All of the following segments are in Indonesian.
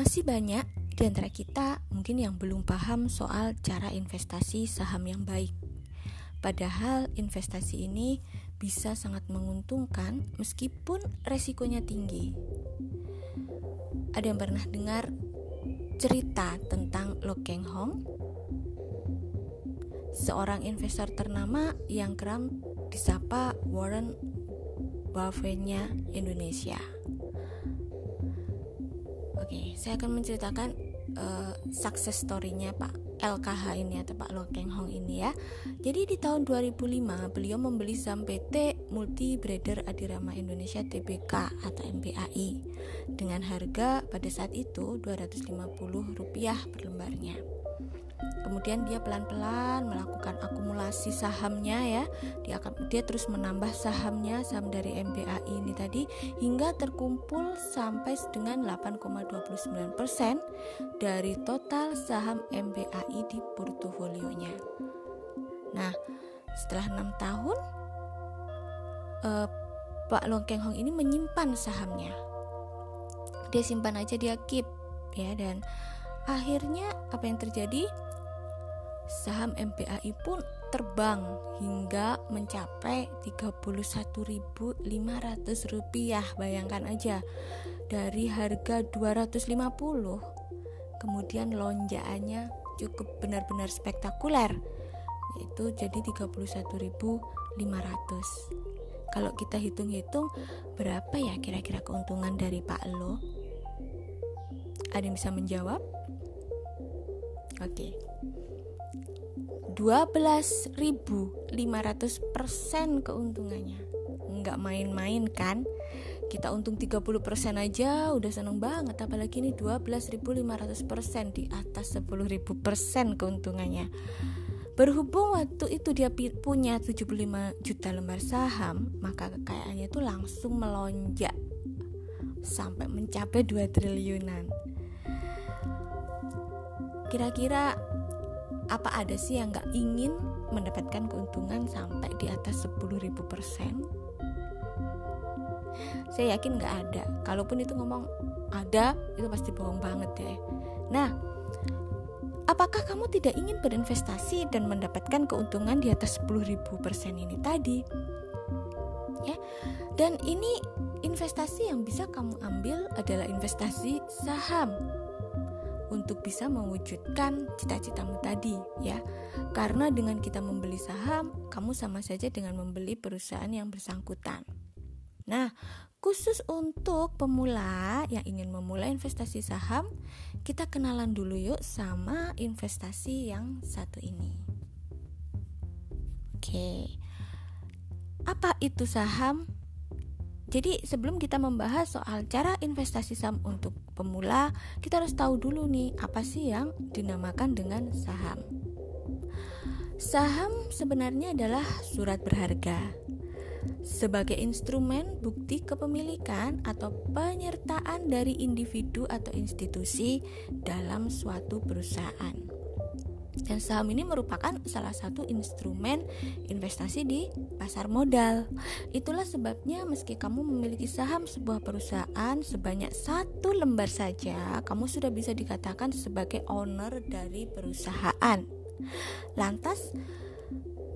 Masih banyak di antara kita mungkin yang belum paham soal cara investasi saham yang baik. Padahal investasi ini bisa sangat menguntungkan meskipun resikonya tinggi. Ada yang pernah dengar cerita tentang Lo Keng Hong? Seorang investor ternama yang kerap disapa Warren Buffett-nya Indonesia. Saya akan menceritakan uh, success story-nya Pak LKH ini atau Pak Lo Keng Hong ini ya. Jadi di tahun 2005 beliau membeli saham PT Multi Brader Adirama Indonesia Tbk atau MBAI dengan harga pada saat itu 250 rupiah per lembarnya kemudian dia pelan-pelan melakukan akumulasi sahamnya ya. Dia akan dia terus menambah sahamnya saham dari MBAI ini tadi hingga terkumpul sampai dengan 8,29% dari total saham MBAI di portofolionya. Nah setelah enam tahun eh, Pak Long Keng Hong ini menyimpan sahamnya. Dia simpan aja dia keep ya dan akhirnya apa yang terjadi saham MPAI pun terbang hingga mencapai 31.500 rupiah bayangkan aja dari harga 250 kemudian lonjakannya cukup benar-benar spektakuler yaitu jadi 31.500 kalau kita hitung-hitung berapa ya kira-kira keuntungan dari Pak Lo? Ada yang bisa menjawab? Oke. okay. 12.500% keuntungannya. Nggak main-main kan? Kita untung 30% aja udah seneng banget. Apalagi ini 12.500% di atas 10.000% keuntungannya. Berhubung waktu itu dia punya 75 juta lembar saham, maka kekayaannya itu langsung melonjak sampai mencapai 2 triliunan. Kira-kira apa ada sih yang nggak ingin mendapatkan keuntungan sampai di atas 10.000 persen? Saya yakin nggak ada. Kalaupun itu ngomong ada, itu pasti bohong banget deh. Nah, apakah kamu tidak ingin berinvestasi dan mendapatkan keuntungan di atas 10.000 persen ini tadi? Ya, dan ini investasi yang bisa kamu ambil adalah investasi saham untuk bisa mewujudkan cita-citamu tadi ya. Karena dengan kita membeli saham, kamu sama saja dengan membeli perusahaan yang bersangkutan. Nah, khusus untuk pemula yang ingin memulai investasi saham, kita kenalan dulu yuk sama investasi yang satu ini. Oke. Apa itu saham? Jadi sebelum kita membahas soal cara investasi saham untuk pemula, kita harus tahu dulu nih apa sih yang dinamakan dengan saham. Saham sebenarnya adalah surat berharga sebagai instrumen bukti kepemilikan atau penyertaan dari individu atau institusi dalam suatu perusahaan. Dan saham ini merupakan salah satu instrumen investasi di pasar modal. Itulah sebabnya meski kamu memiliki saham sebuah perusahaan sebanyak satu lembar saja, kamu sudah bisa dikatakan sebagai owner dari perusahaan. Lantas,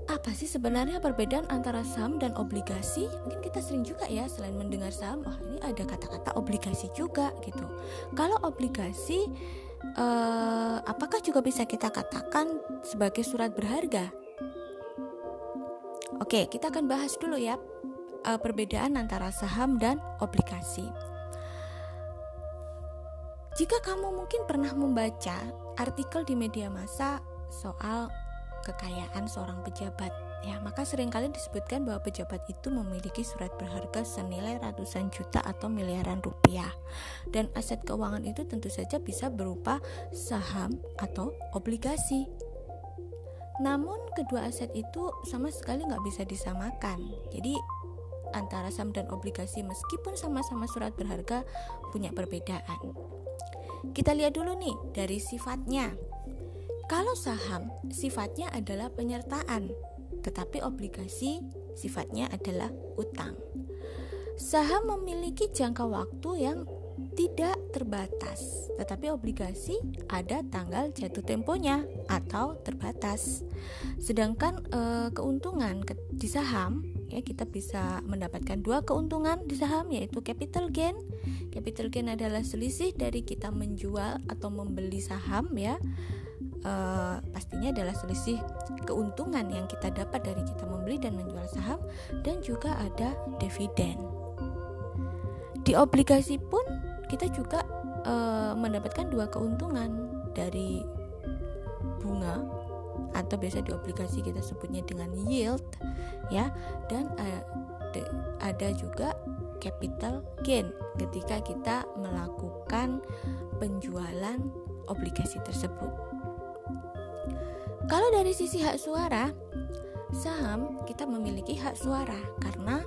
apa sih sebenarnya perbedaan antara saham dan obligasi? Mungkin kita sering juga ya selain mendengar saham, wah ini ada kata-kata obligasi juga gitu. Kalau obligasi uh, apakah juga bisa kita katakan sebagai surat berharga? Oke, kita akan bahas dulu ya uh, perbedaan antara saham dan obligasi. Jika kamu mungkin pernah membaca artikel di media massa soal kekayaan seorang pejabat, ya maka sering kali disebutkan bahwa pejabat itu memiliki surat berharga senilai ratusan juta atau miliaran rupiah. Dan aset keuangan itu tentu saja bisa berupa saham atau obligasi. Namun kedua aset itu sama sekali nggak bisa disamakan. Jadi antara saham dan obligasi meskipun sama-sama surat berharga punya perbedaan. Kita lihat dulu nih dari sifatnya. Kalau saham sifatnya adalah penyertaan tetapi obligasi sifatnya adalah utang. Saham memiliki jangka waktu yang tidak terbatas, tetapi obligasi ada tanggal jatuh temponya atau terbatas. Sedangkan e, keuntungan ke, di saham ya kita bisa mendapatkan dua keuntungan di saham yaitu capital gain. Capital gain adalah selisih dari kita menjual atau membeli saham ya. E, pastinya adalah selisih keuntungan yang kita dapat dari kita membeli dan menjual saham dan juga ada dividen. Di obligasi pun kita juga e, mendapatkan dua keuntungan dari bunga atau biasa di obligasi kita sebutnya dengan yield ya dan de, ada juga capital gain ketika kita melakukan penjualan obligasi tersebut. Kalau dari sisi hak suara, saham kita memiliki hak suara karena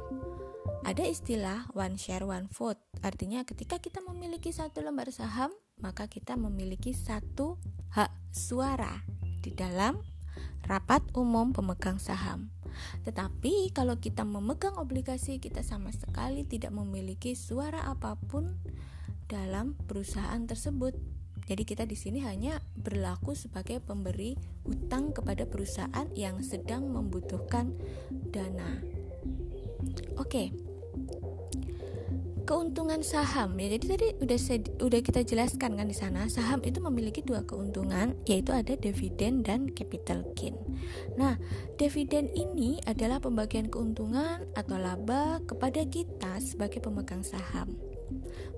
ada istilah one share one vote. Artinya ketika kita memiliki satu lembar saham, maka kita memiliki satu hak suara di dalam rapat umum pemegang saham. Tetapi kalau kita memegang obligasi, kita sama sekali tidak memiliki suara apa pun dalam perusahaan tersebut. Jadi kita di sini hanya berlaku sebagai pemberi hutang kepada perusahaan yang sedang membutuhkan dana. Oke keuntungan saham ya jadi tadi udah udah kita jelaskan kan di sana saham itu memiliki dua keuntungan yaitu ada dividen dan capital gain. Nah, dividen ini adalah pembagian keuntungan atau laba kepada kita sebagai pemegang saham.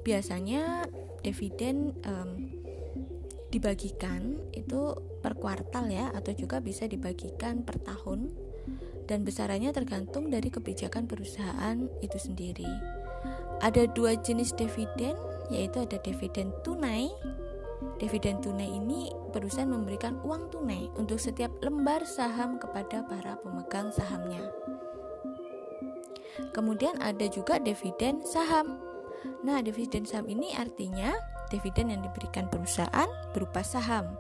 Biasanya dividen um, dibagikan itu per kuartal ya atau juga bisa dibagikan per tahun dan besarannya tergantung dari kebijakan perusahaan itu sendiri. Ada dua jenis dividen, yaitu ada dividen tunai. Dividen tunai ini perusahaan memberikan uang tunai untuk setiap lembar saham kepada para pemegang sahamnya. Kemudian ada juga dividen saham. Nah, dividen saham ini artinya dividen yang diberikan perusahaan berupa saham.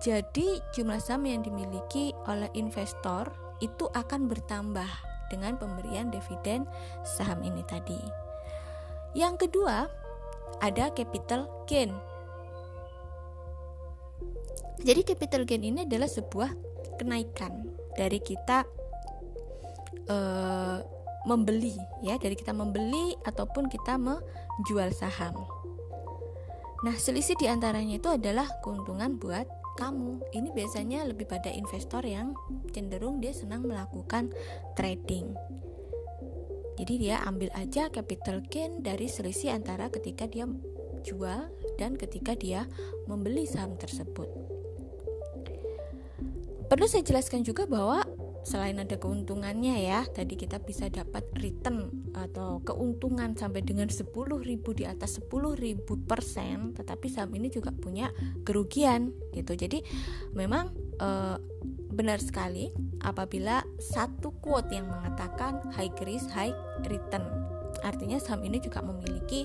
Jadi, jumlah saham yang dimiliki oleh investor itu akan bertambah dengan pemberian dividen saham ini tadi. Yang kedua, ada capital gain. Jadi capital gain ini adalah sebuah kenaikan dari kita uh, membeli ya, dari kita membeli ataupun kita menjual saham. Nah, selisih di antaranya itu adalah keuntungan buat kamu. Ini biasanya lebih pada investor yang cenderung dia senang melakukan trading. Jadi dia ambil aja capital gain dari selisih antara ketika dia jual dan ketika dia membeli saham tersebut. Perlu saya jelaskan juga bahwa selain ada keuntungannya ya, tadi kita bisa dapat return atau keuntungan sampai dengan 10.000 di atas 10.000 persen, tetapi saham ini juga punya kerugian gitu. Jadi memang eh, benar sekali apabila satu quote yang mengatakan high risk high return. Artinya saham ini juga memiliki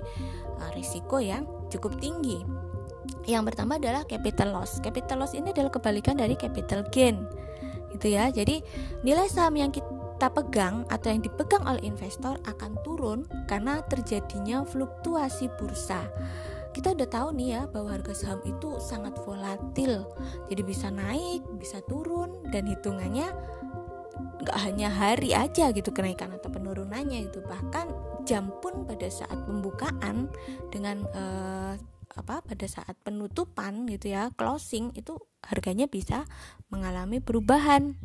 uh, risiko yang cukup tinggi. Yang pertama adalah capital loss. Capital loss ini adalah kebalikan dari capital gain. Gitu ya. Jadi nilai saham yang kita pegang atau yang dipegang oleh investor akan turun karena terjadinya fluktuasi bursa. Kita udah tahu nih ya bahwa harga saham itu sangat volatil. Jadi bisa naik bisa turun dan hitungannya nggak hanya hari aja gitu kenaikan atau penurunannya itu bahkan jam pun pada saat pembukaan dengan uh, apa pada saat penutupan gitu ya closing itu harganya bisa mengalami perubahan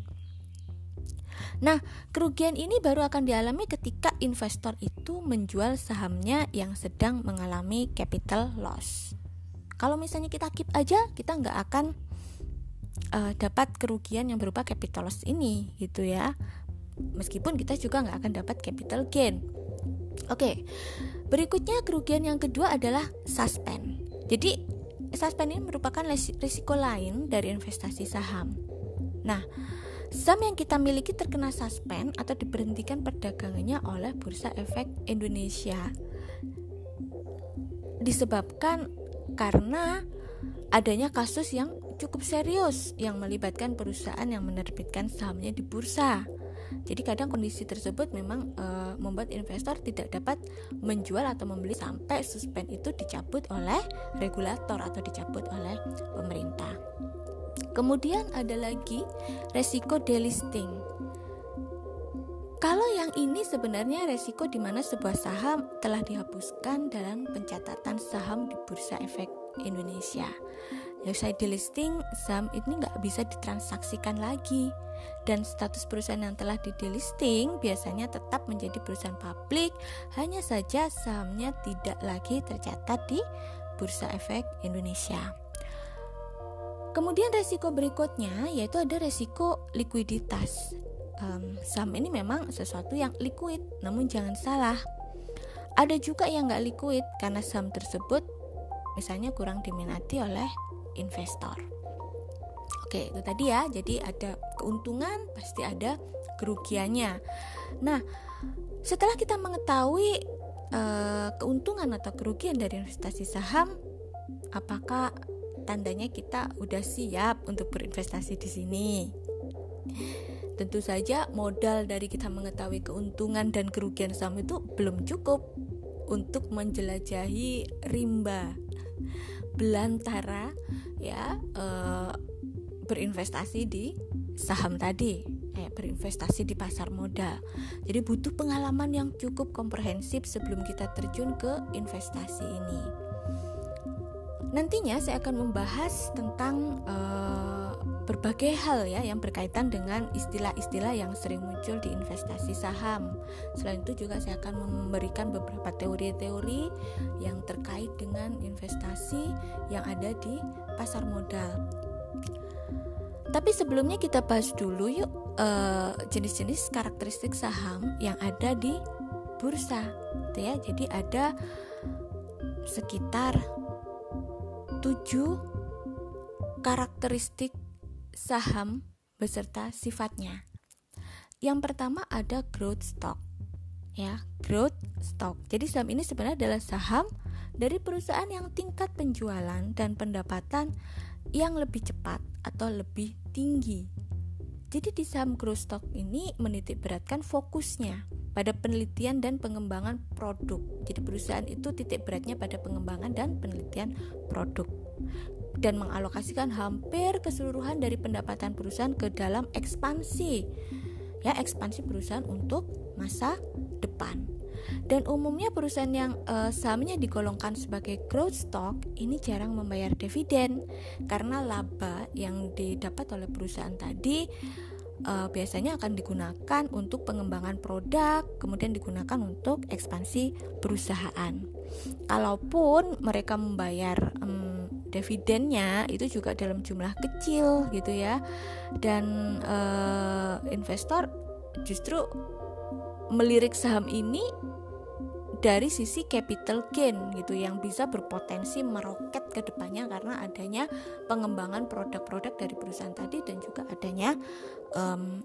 Nah, kerugian ini baru akan dialami ketika investor itu menjual sahamnya yang sedang mengalami capital loss. Kalau misalnya kita keep aja, kita nggak akan uh, dapat kerugian yang berupa capital loss ini, gitu ya. Meskipun kita juga nggak akan dapat capital gain. Oke, berikutnya kerugian yang kedua adalah suspend. Jadi, suspend ini merupakan risiko lain dari investasi saham. Nah, Saham yang kita miliki terkena suspend atau diberhentikan perdagangannya oleh Bursa Efek Indonesia. Disebabkan karena adanya kasus yang cukup serius yang melibatkan perusahaan yang menerbitkan sahamnya di bursa. Jadi kadang kondisi tersebut memang e, membuat investor tidak dapat menjual atau membeli sampai suspend itu dicabut oleh regulator atau dicabut oleh pemerintah. Kemudian ada lagi resiko delisting. Kalau yang ini sebenarnya resiko di mana sebuah saham telah dihapuskan dalam pencatatan saham di Bursa Efek Indonesia. Ya, usai delisting, saham ini nggak bisa ditransaksikan lagi. Dan status perusahaan yang telah di delisting biasanya tetap menjadi perusahaan publik, hanya saja sahamnya tidak lagi tercatat di Bursa Efek Indonesia. Kemudian resiko berikutnya yaitu ada resiko likuiditas um, saham ini memang sesuatu yang liquid, namun jangan salah. Ada juga yang nggak liquid karena saham tersebut misalnya kurang diminati oleh investor. Oke, itu tadi ya. Jadi ada keuntungan, pasti ada kerugiannya. Nah, setelah kita mengetahui uh, keuntungan atau kerugian dari investasi saham, apakah tandanya kita udah siap untuk berinvestasi di sini? Tentu saja modal dari kita mengetahui keuntungan dan kerugian saham itu belum cukup untuk menjelajahi rimba belantara ya e, berinvestasi di saham tadi eh, berinvestasi di pasar modal. Jadi butuh pengalaman yang cukup komprehensif sebelum kita terjun ke investasi ini. Nantinya saya akan membahas tentang uh, berbagai hal ya yang berkaitan dengan istilah-istilah yang sering muncul di investasi saham. Selain itu juga saya akan memberikan beberapa teori-teori yang terkait dengan investasi yang ada di pasar modal. Tapi sebelumnya kita bahas dulu yuk uh, jenis-jenis karakteristik saham yang ada di bursa, gitu ya. Jadi ada sekitar 7 karakteristik saham beserta sifatnya. Yang pertama ada growth stock. Ya, growth stock. Jadi saham ini sebenarnya adalah saham dari perusahaan yang tingkat penjualan dan pendapatan yang lebih cepat atau lebih tinggi. Jadi di saham growth stock ini menitik beratkan fokusnya pada penelitian dan pengembangan produk. Jadi perusahaan itu titik beratnya pada pengembangan dan penelitian produk dan mengalokasikan hampir keseluruhan dari pendapatan perusahaan ke dalam ekspansi. Ya, ekspansi perusahaan untuk masa depan. Dan umumnya perusahaan yang uh, sahamnya digolongkan sebagai growth stock ini jarang membayar dividen karena laba yang didapat oleh perusahaan tadi uh, biasanya akan digunakan untuk pengembangan produk, kemudian digunakan untuk ekspansi perusahaan. Kalaupun mereka membayar um, dividennya itu juga dalam jumlah kecil gitu ya, dan uh, investor justru melirik saham ini dari sisi capital gain gitu yang bisa berpotensi meroket ke depannya karena adanya pengembangan produk-produk dari perusahaan tadi dan juga adanya um,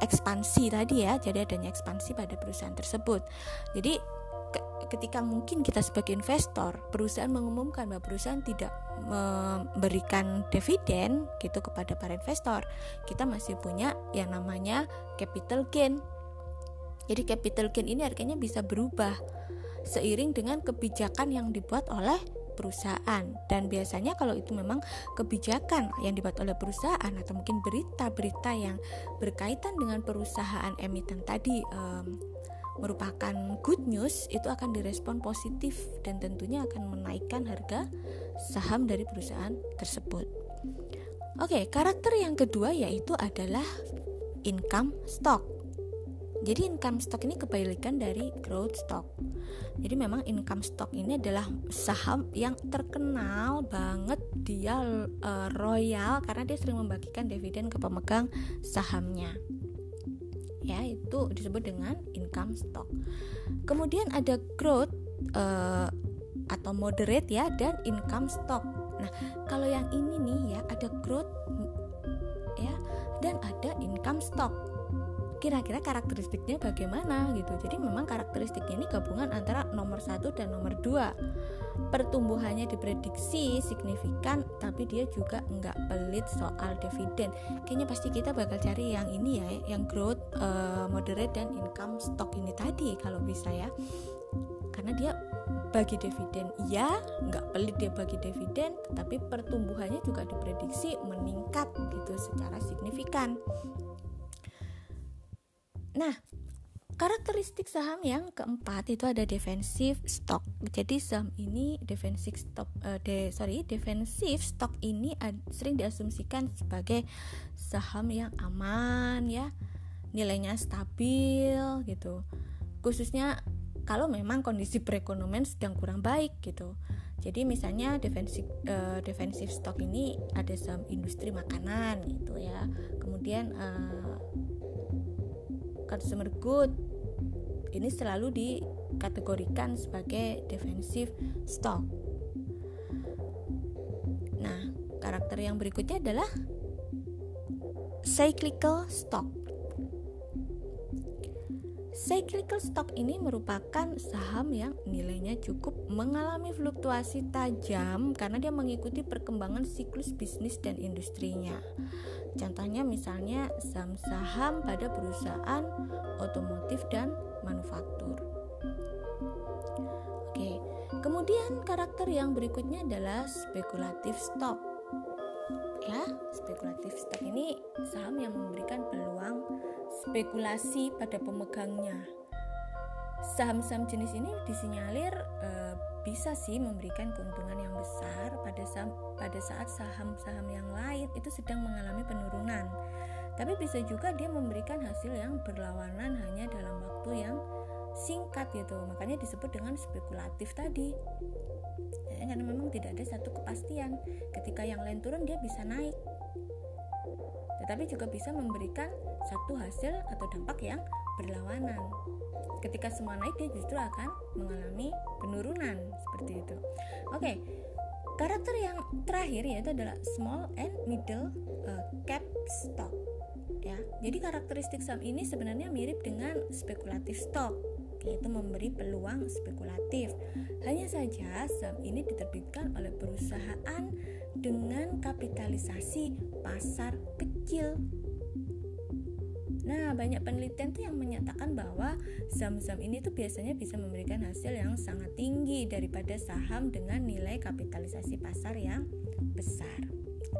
ekspansi tadi ya jadi adanya ekspansi pada perusahaan tersebut. Jadi ketika mungkin kita sebagai investor perusahaan mengumumkan bahwa perusahaan tidak memberikan dividen gitu kepada para investor kita masih punya yang namanya capital gain jadi capital gain ini harganya bisa berubah seiring dengan kebijakan yang dibuat oleh perusahaan dan biasanya kalau itu memang kebijakan yang dibuat oleh perusahaan atau mungkin berita-berita yang berkaitan dengan perusahaan emiten tadi um, merupakan good news itu akan direspon positif dan tentunya akan menaikkan harga saham dari perusahaan tersebut. Oke, karakter yang kedua yaitu adalah income stock. Jadi income stock ini kebalikan dari growth stock. Jadi memang income stock ini adalah saham yang terkenal banget dia uh, royal karena dia sering membagikan dividen ke pemegang sahamnya. Ya, itu disebut dengan income stock. Kemudian ada growth uh, atau moderate ya dan income stock. Nah, kalau yang ini nih ya ada growth ya dan ada income stock kira-kira karakteristiknya bagaimana gitu. Jadi memang karakteristiknya ini gabungan antara nomor satu dan nomor dua. Pertumbuhannya diprediksi signifikan tapi dia juga nggak pelit soal dividen. Kayaknya pasti kita bakal cari yang ini ya yang growth uh, moderate dan income stock ini tadi kalau bisa ya. Karena dia bagi dividen iya nggak pelit dia bagi dividen tetapi pertumbuhannya juga diprediksi meningkat gitu secara signifikan nah Karakteristik saham yang keempat itu ada defensif stock. Jadi saham ini defensif stock uh, de, sorry, defensif stock ini ad, sering diasumsikan sebagai saham yang aman ya, nilainya stabil gitu. Khususnya kalau memang kondisi perekonomian sedang kurang baik gitu. Jadi misalnya defensif uh, defensif stock ini ada saham industri makanan gitu ya. Kemudian uh, consumer good ini selalu dikategorikan sebagai defensive stock. Nah, karakter yang berikutnya adalah cyclical stock. Cyclical stock ini merupakan saham yang nilainya cukup mengalami fluktuasi tajam karena dia mengikuti perkembangan siklus bisnis dan industrinya. Contohnya misalnya saham-saham pada perusahaan otomotif dan manufaktur. Oke, kemudian karakter yang berikutnya adalah spekulatif stock. Ya, spekulatif stock ini saham yang memberikan peluang spekulasi pada pemegangnya. Saham-saham jenis ini disinyalir e, bisa sih memberikan keuntungan yang besar pada saham, pada saat saham-saham yang lain itu sedang mengalami penurunan. Tapi bisa juga dia memberikan hasil yang berlawanan hanya dalam waktu yang singkat gitu. Makanya disebut dengan spekulatif tadi. Ya, karena memang tidak ada satu kepastian. Ketika yang lain turun dia bisa naik. Tetapi juga bisa memberikan satu hasil atau dampak yang berlawanan ketika semua naik dia justru akan mengalami penurunan seperti itu oke karakter yang terakhir yaitu adalah small and middle uh, cap stock ya. Jadi karakteristik saham ini sebenarnya mirip dengan spekulatif stock yaitu memberi peluang spekulatif. Hanya saja saham ini diterbitkan oleh perusahaan dengan kapitalisasi pasar kecil. Nah, banyak penelitian tuh yang menyatakan bahwa saham-saham ini tuh biasanya bisa memberikan hasil yang sangat tinggi daripada saham dengan nilai kapitalisasi pasar yang besar.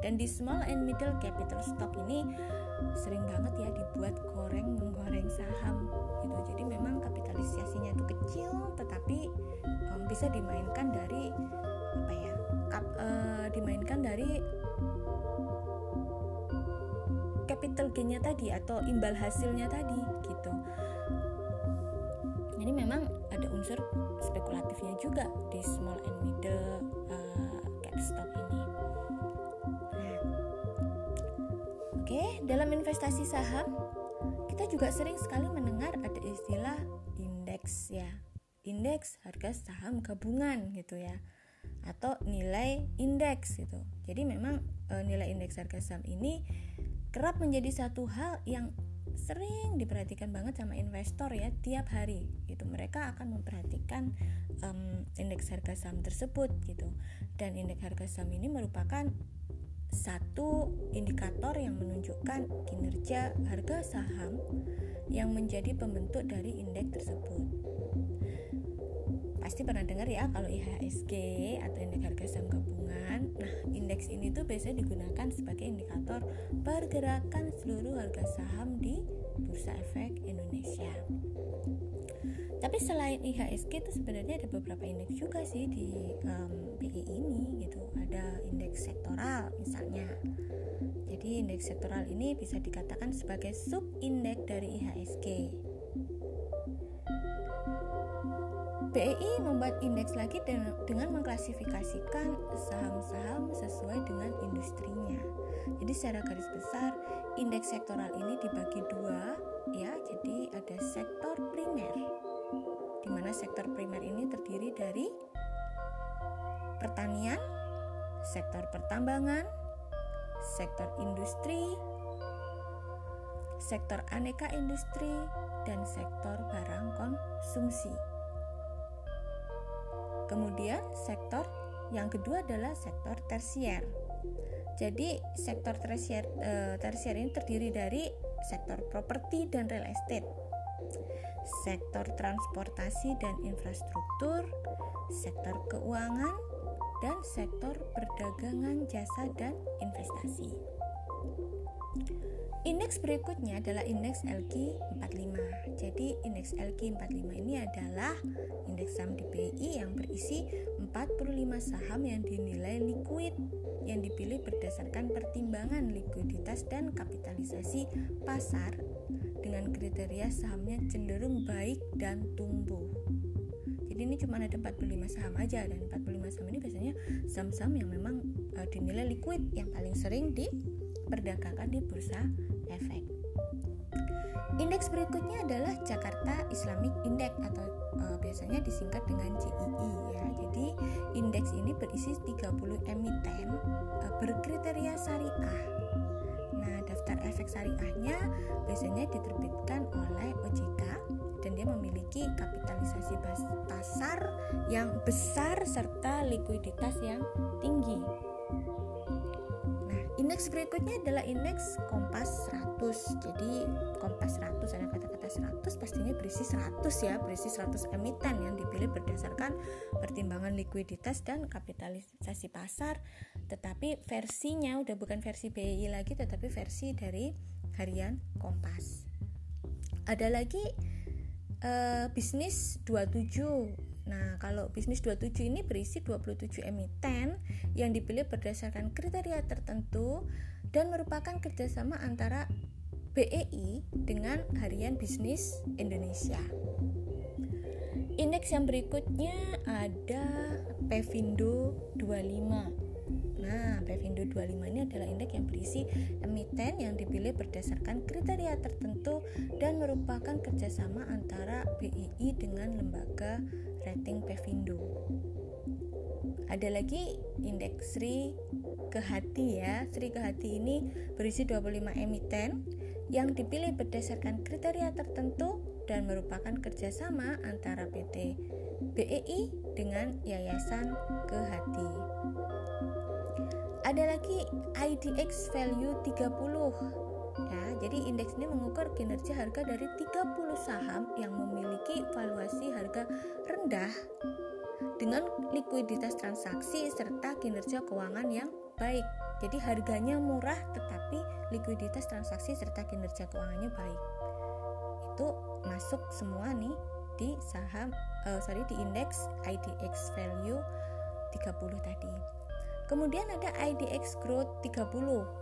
Dan di small and middle capital stock ini sering banget ya dibuat goreng menggoreng saham gitu jadi memang kapitalisasinya itu kecil tetapi bisa dimainkan dari apa ya kap, uh, dimainkan dari capital gainnya tadi atau imbal hasilnya tadi gitu jadi memang ada unsur spekulatifnya juga di small and middle uh, cap stock ini Oke, dalam investasi saham kita juga sering sekali mendengar ada istilah indeks ya. Indeks harga saham gabungan gitu ya. Atau nilai indeks gitu. Jadi memang e, nilai indeks harga saham ini kerap menjadi satu hal yang sering diperhatikan banget sama investor ya tiap hari gitu mereka akan memperhatikan um, indeks harga saham tersebut gitu dan indeks harga saham ini merupakan satu indikator yang menunjukkan kinerja harga saham yang menjadi pembentuk dari indeks tersebut. Pasti pernah dengar ya kalau IHSG atau indeks harga saham gabungan. Nah, indeks ini tuh biasanya digunakan sebagai indikator pergerakan seluruh harga saham di Bursa Efek Indonesia. Tapi selain IHSG itu sebenarnya ada beberapa indeks juga sih di um, BI ini gitu. Ada indeks sektoral misalnya. Jadi indeks sektoral ini bisa dikatakan sebagai sub indeks dari IHSG. BEI membuat indeks lagi dengan mengklasifikasikan saham-saham sesuai dengan industrinya. Jadi secara garis besar indeks sektoral ini dibagi dua ya. Jadi ada sektor primer di mana sektor primer ini terdiri dari pertanian, sektor pertambangan, sektor industri, sektor aneka industri, dan sektor barang konsumsi. Kemudian sektor yang kedua adalah sektor tersier. Jadi sektor tersier, e, tersier ini terdiri dari sektor properti dan real estate, sektor transportasi dan infrastruktur, sektor keuangan, dan sektor perdagangan jasa dan investasi. Indeks berikutnya adalah indeks LQ45. Jadi indeks LQ45 ini adalah indeks saham di BI yang berisi 45 saham yang dinilai liquid yang dipilih berdasarkan pertimbangan likuiditas dan kapitalisasi pasar dengan kriteria sahamnya cenderung baik dan tumbuh. Jadi ini cuma ada 45 saham aja dan 45 saham ini biasanya saham-saham yang memang uh, dinilai liquid yang paling sering diperdagangkan di bursa efek. Indeks berikutnya adalah Jakarta Islamic Index atau e, biasanya disingkat dengan JII ya. Jadi indeks ini berisi 30 emiten e, berkriteria syariah. Nah, daftar efek syariahnya biasanya diterbitkan oleh OJK dan dia memiliki kapitalisasi pasar yang besar serta likuiditas yang tinggi. Indeks berikutnya adalah indeks Kompas 100. Jadi Kompas 100 ada kata-kata 100 pastinya berisi 100 ya, berisi 100 emiten yang dipilih berdasarkan pertimbangan likuiditas dan kapitalisasi pasar. Tetapi versinya udah bukan versi BI lagi tetapi versi dari harian Kompas. Ada lagi uh, bisnis 27 Nah, kalau bisnis 27 ini berisi 27 emiten yang dipilih berdasarkan kriteria tertentu dan merupakan kerjasama antara BEI dengan Harian Bisnis Indonesia. Indeks yang berikutnya ada Pevindo 25 Nah, Pevindo 25 ini adalah indeks yang berisi emiten yang dipilih berdasarkan kriteria tertentu dan merupakan kerjasama antara BII dengan lembaga rating Pevindo. Ada lagi indeks Sri Kehati ya. Sri Kehati ini berisi 25 emiten yang dipilih berdasarkan kriteria tertentu dan merupakan kerjasama antara PT BEI dengan Yayasan Kehati ada lagi IDX value 30 ya jadi indeks ini mengukur kinerja harga dari 30 saham yang memiliki valuasi harga rendah dengan likuiditas transaksi serta kinerja keuangan yang baik. Jadi harganya murah tetapi likuiditas transaksi serta kinerja keuangannya baik. Itu masuk semua nih di saham uh, sorry di indeks IDX value 30 tadi Kemudian ada IDX Growth 30.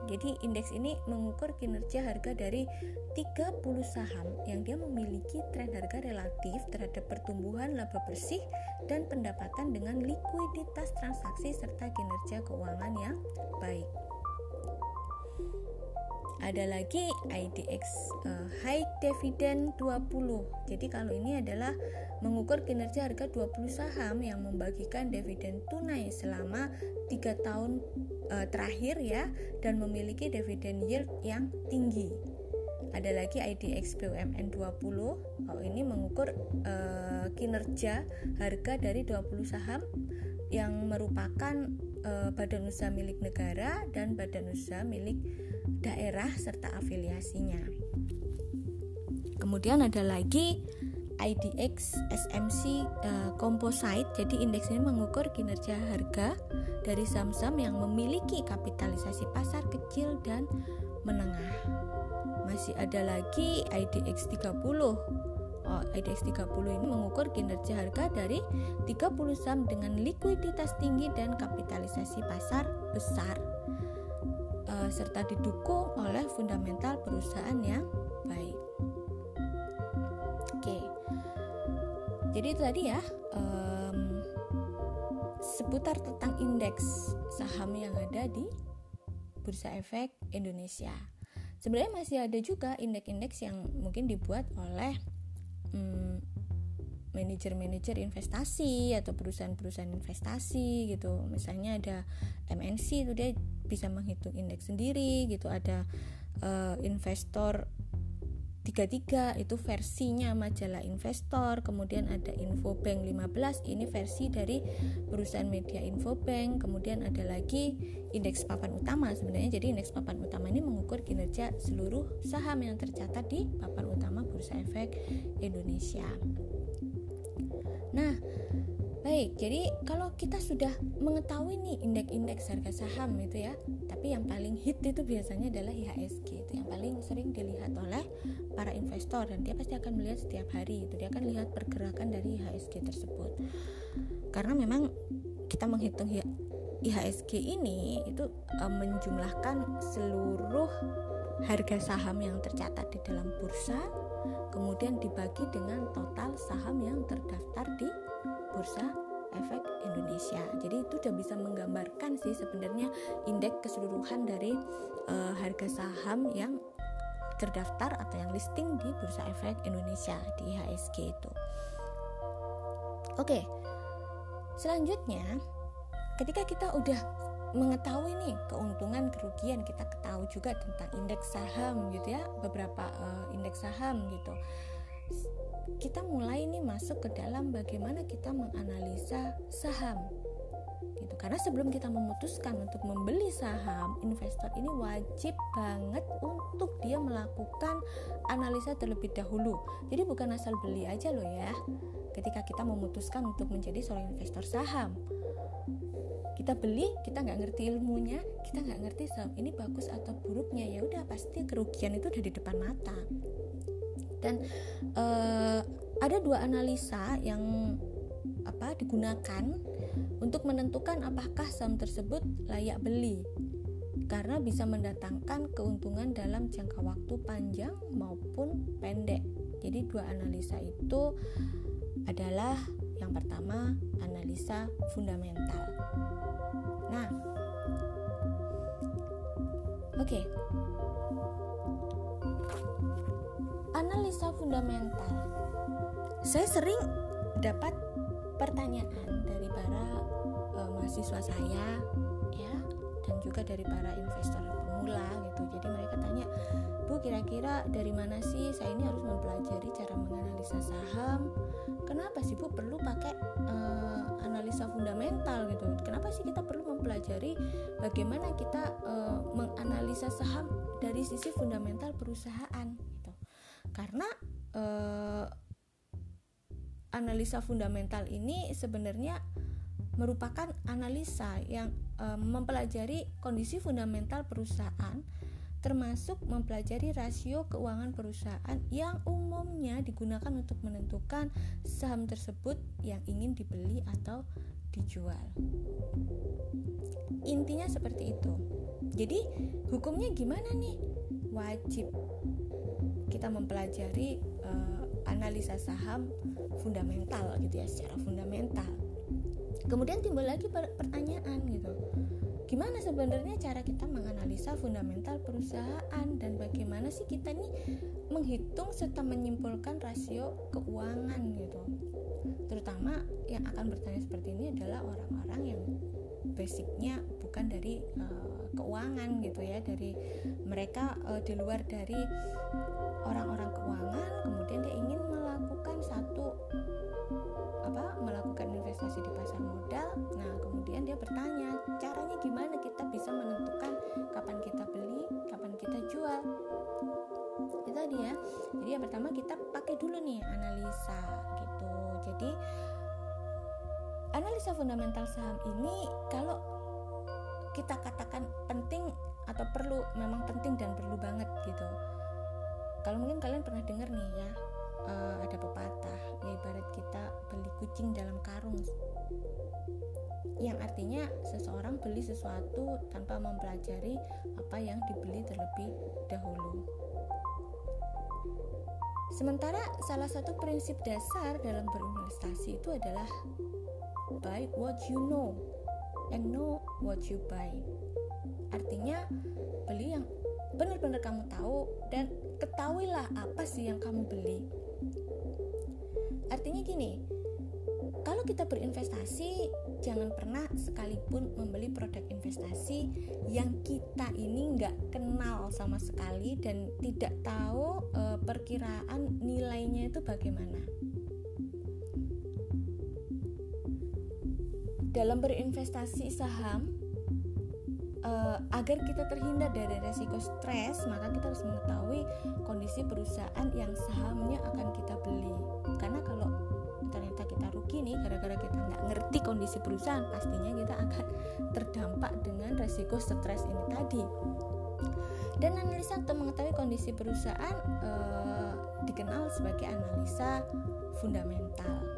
Jadi indeks ini mengukur kinerja harga dari 30 saham yang dia memiliki tren harga relatif terhadap pertumbuhan laba bersih dan pendapatan dengan likuiditas transaksi serta kinerja keuangan yang baik ada lagi IDX uh, eh, High Dividend 20 jadi kalau ini adalah mengukur kinerja harga 20 saham yang membagikan dividen tunai selama 3 tahun uh, terakhir ya dan memiliki dividen yield yang tinggi ada lagi IDX BUMN 20 oh ini mengukur uh, kinerja harga dari 20 saham yang merupakan uh, badan usaha milik negara dan badan usaha milik daerah serta afiliasinya. Kemudian ada lagi IDX SMC uh, Composite. Jadi indeks ini mengukur kinerja harga dari saham-saham yang memiliki kapitalisasi pasar kecil dan menengah. Masih ada lagi IDX 30. Oh, IDX 30 ini mengukur kinerja harga dari 30 saham dengan likuiditas tinggi dan kapitalisasi pasar besar uh, serta didukung oleh fundamental perusahaan yang baik. Oke, jadi itu tadi ya um, seputar tentang indeks saham yang ada di Bursa Efek Indonesia. Sebenarnya masih ada juga indeks-indeks yang mungkin dibuat oleh um, manajer-manajer investasi atau perusahaan-perusahaan investasi gitu. Misalnya ada MNC itu dia bisa menghitung indeks sendiri gitu ada uh, investor 33 itu versinya majalah investor kemudian ada Infobank 15 ini versi dari perusahaan media Infobank kemudian ada lagi indeks papan utama sebenarnya jadi indeks papan utama ini mengukur kinerja seluruh saham yang tercatat di papan utama Bursa Efek Indonesia. Nah Baik, jadi kalau kita sudah mengetahui nih indeks-indeks harga saham itu ya, tapi yang paling hit itu biasanya adalah IHSG itu yang paling sering dilihat oleh para investor dan dia pasti akan melihat setiap hari itu dia akan lihat pergerakan dari IHSG tersebut. Karena memang kita menghitung IHSG ini itu e, menjumlahkan seluruh harga saham yang tercatat di dalam bursa kemudian dibagi dengan total saham yang terdaftar di Bursa Efek Indonesia. Jadi itu sudah bisa menggambarkan sih sebenarnya indeks keseluruhan dari uh, harga saham yang terdaftar atau yang listing di Bursa Efek Indonesia di IHSG itu. Oke. Selanjutnya, ketika kita udah mengetahui nih keuntungan kerugian kita ketahui juga tentang indeks saham gitu ya beberapa uh, indeks saham gitu kita mulai nih masuk ke dalam bagaimana kita menganalisa saham. Gitu. Karena sebelum kita memutuskan untuk membeli saham investor ini wajib banget untuk dia melakukan analisa terlebih dahulu. Jadi bukan asal beli aja loh ya ketika kita memutuskan untuk menjadi seorang investor saham. Kita beli kita nggak ngerti ilmunya kita nggak ngerti saham ini bagus atau buruknya ya udah pasti kerugian itu udah di depan mata dan uh, ada dua analisa yang apa digunakan untuk menentukan apakah saham tersebut layak beli karena bisa mendatangkan keuntungan dalam jangka waktu panjang maupun pendek. Jadi dua analisa itu adalah yang pertama analisa fundamental. Nah, oke. Okay analisa fundamental. Saya sering dapat pertanyaan dari para uh, mahasiswa saya ya dan juga dari para investor pemula gitu. Jadi mereka tanya, "Bu, kira-kira dari mana sih saya ini harus mempelajari cara menganalisa saham? Kenapa sih Bu perlu pakai uh, analisa fundamental gitu? Kenapa sih kita perlu mempelajari bagaimana kita uh, menganalisa saham dari sisi fundamental perusahaan?" Karena eh, analisa fundamental ini sebenarnya merupakan analisa yang eh, mempelajari kondisi fundamental perusahaan termasuk mempelajari rasio keuangan perusahaan yang umumnya digunakan untuk menentukan saham tersebut yang ingin dibeli atau dijual. Intinya seperti itu. Jadi, hukumnya gimana nih? Wajib kita mempelajari uh, analisa saham fundamental gitu ya secara fundamental. Kemudian timbul lagi pertanyaan gitu. Gimana sebenarnya cara kita menganalisa fundamental perusahaan dan bagaimana sih kita nih menghitung serta menyimpulkan rasio keuangan gitu? Terutama yang akan bertanya seperti ini adalah orang-orang yang basicnya bukan dari uh, keuangan gitu ya dari mereka uh, di luar dari orang-orang keuangan kemudian dia ingin melakukan satu apa melakukan investasi di pasar modal. Nah kemudian dia bertanya caranya gimana kita bisa menentukan kapan kita beli kapan kita jual? Itu tadi ya. Jadi yang pertama kita pakai dulu nih analisa gitu. Jadi analisa fundamental saham ini kalau kita katakan penting atau perlu memang penting dan perlu banget gitu. Kalau mungkin kalian pernah dengar nih ya uh, ada pepatah ya ibarat kita beli kucing dalam karung. Yang artinya seseorang beli sesuatu tanpa mempelajari apa yang dibeli terlebih dahulu. Sementara salah satu prinsip dasar dalam berinvestasi itu adalah buy what you know and know what you buy. Artinya beli yang benar-benar kamu tahu dan ketahuilah apa sih yang kamu beli. Artinya gini kalau kita berinvestasi jangan pernah sekalipun membeli produk investasi yang kita ini nggak kenal sama sekali dan tidak tahu e, perkiraan nilainya itu bagaimana dalam berinvestasi saham uh, agar kita terhindar dari resiko stres, maka kita harus mengetahui kondisi perusahaan yang sahamnya akan kita beli. Karena kalau ternyata kita rugi nih gara-gara kita nggak ngerti kondisi perusahaan, pastinya kita akan terdampak dengan resiko stres ini tadi. Dan analisa untuk mengetahui kondisi perusahaan uh, dikenal sebagai analisa fundamental.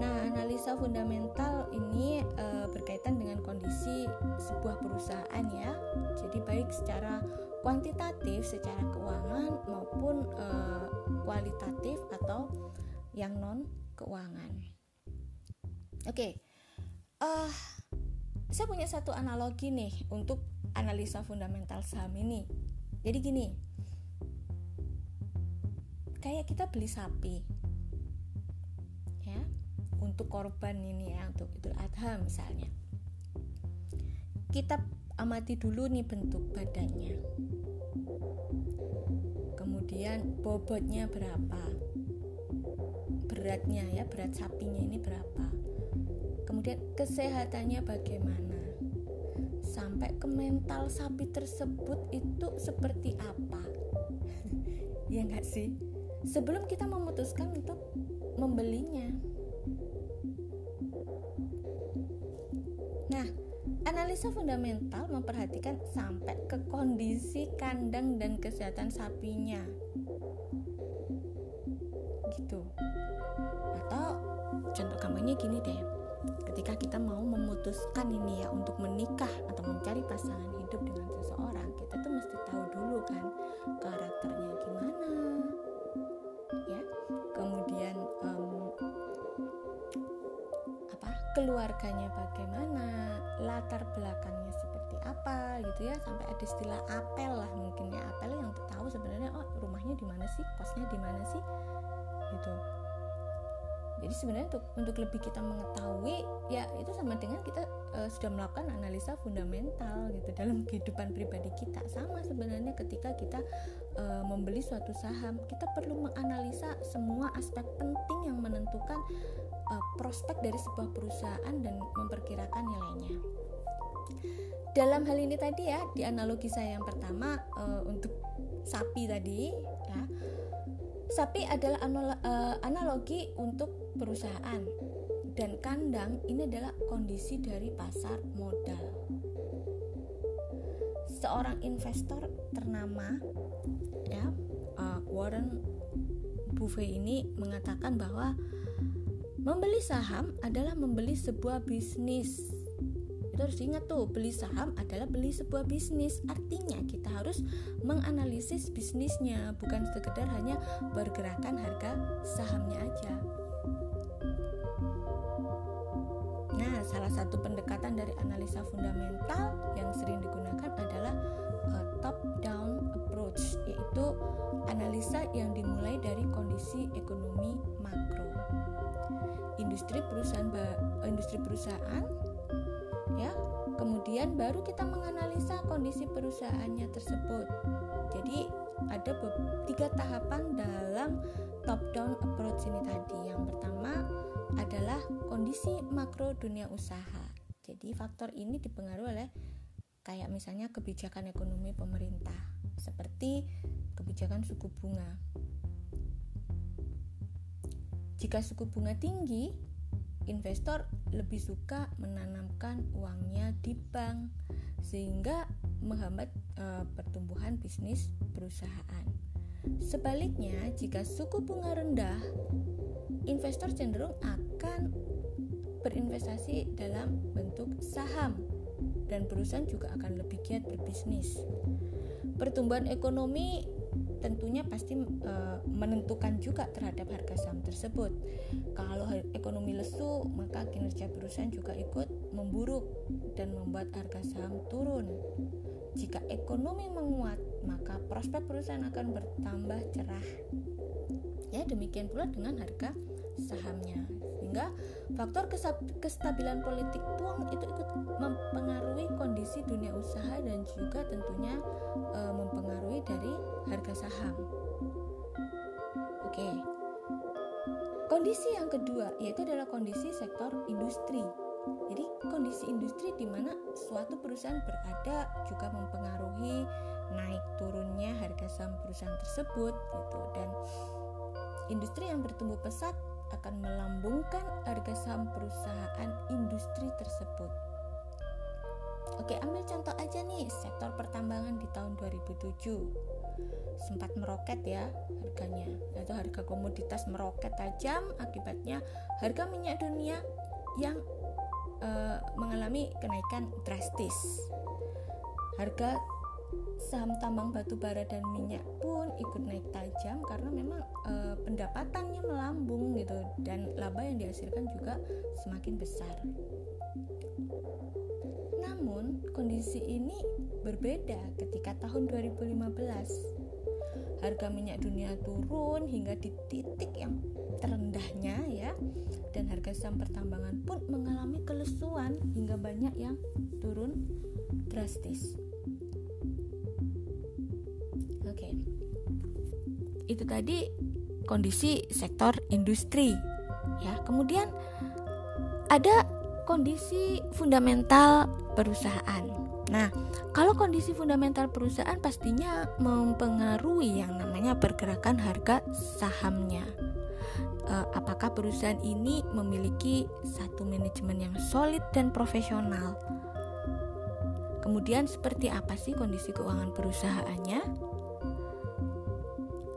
Nah, analisa fundamental ini e, berkaitan dengan kondisi sebuah perusahaan ya. Jadi baik secara kuantitatif, secara keuangan maupun e, kualitatif atau yang non keuangan. Oke, okay. uh, saya punya satu analogi nih untuk analisa fundamental saham ini. Jadi gini, kayak kita beli sapi untuk korban ini ya untuk Idul Adha misalnya. Kita amati dulu nih bentuk badannya. Kemudian bobotnya berapa? Beratnya ya berat sapinya ini berapa? Kemudian kesehatannya bagaimana? Sampai ke mental sapi tersebut itu seperti apa? Ya enggak sih? Sebelum kita memutuskan untuk membelinya Nah, analisa fundamental memperhatikan sampai ke kondisi kandang dan kesehatan sapinya. Gitu. Atau contoh kampanye gini deh. Ketika kita mau memutuskan ini ya untuk menikah atau mencari pasangan hidup dengan seseorang, kita tuh mesti keluarganya bagaimana, latar belakangnya seperti apa gitu ya sampai ada istilah apel lah mungkin ya. Apel yang tahu sebenarnya oh rumahnya di mana sih kosnya di mana sih gitu. Jadi sebenarnya untuk untuk lebih kita mengetahui ya itu sama dengan kita uh, sudah melakukan analisa fundamental gitu dalam kehidupan pribadi kita. Sama sebenarnya ketika kita uh, membeli suatu saham kita perlu menganalisa semua aspek penting yang menentukan uh, prospek dari sebuah perusahaan dan memperkirakan nilainya. Dalam hal ini tadi ya di analogi saya yang pertama uh, untuk sapi tadi ya. Sapi adalah uh, analogi untuk perusahaan dan kandang ini adalah kondisi dari pasar modal. Seorang investor ternama ya Warren Buffett ini mengatakan bahwa membeli saham adalah membeli sebuah bisnis. Itu harus ingat tuh beli saham adalah beli sebuah bisnis. Artinya kita harus menganalisis bisnisnya bukan sekedar hanya pergerakan harga sahamnya aja. Nah, salah satu pendekatan dari analisa fundamental yang sering digunakan adalah uh, top down approach, yaitu analisa yang dimulai dari kondisi ekonomi makro. Industri perusahaan industri perusahaan ya. Kemudian baru kita menganalisa kondisi perusahaannya tersebut. Jadi ada tiga tahapan dalam top down approach ini tadi. Yang pertama adalah kondisi makro dunia usaha. Jadi faktor ini dipengaruhi oleh kayak misalnya kebijakan ekonomi pemerintah. Seperti kebijakan suku bunga jika suku bunga tinggi investor lebih suka menanamkan uangnya di bank sehingga menghambat e, pertumbuhan bisnis perusahaan. Sebaliknya, jika suku bunga rendah, investor cenderung akan berinvestasi dalam bentuk saham dan perusahaan juga akan lebih giat berbisnis. Pertumbuhan ekonomi tentunya pasti e, menentukan juga terhadap harga saham tersebut. Kalau ekonomi lesu, maka kinerja perusahaan juga ikut memburuk dan membuat harga saham turun. Jika ekonomi menguat, maka prospek perusahaan akan bertambah cerah. Ya, demikian pula dengan harga sahamnya. Sehingga faktor kestabilan politik pun itu ikut mempengaruhi kondisi dunia usaha dan juga tentunya e, mempengaruhi dari harga saham. Oke. Kondisi yang kedua yaitu adalah kondisi sektor industri. Jadi kondisi industri di mana suatu perusahaan berada juga mempengaruhi naik turunnya harga saham perusahaan tersebut gitu dan industri yang bertumbuh pesat akan melambungkan harga saham perusahaan industri tersebut. Oke, ambil contoh aja nih sektor pertambangan di tahun 2007 sempat meroket ya harganya yaitu harga komoditas meroket tajam akibatnya harga minyak dunia yang uh, mengalami kenaikan drastis. Harga saham tambang batu bara dan minyak pun ikut naik tajam karena memang uh, pendapatannya melambung gitu dan laba yang dihasilkan juga semakin besar. Namun, kondisi ini berbeda ketika tahun 2015 harga minyak dunia turun hingga di titik yang terendahnya ya dan harga saham pertambangan pun mengalami kelesuan hingga banyak yang turun drastis. Oke. Itu tadi kondisi sektor industri ya. Kemudian ada kondisi fundamental perusahaan. Nah, kalau kondisi fundamental perusahaan pastinya mempengaruhi yang namanya pergerakan harga sahamnya. E, apakah perusahaan ini memiliki satu manajemen yang solid dan profesional? Kemudian seperti apa sih kondisi keuangan perusahaannya?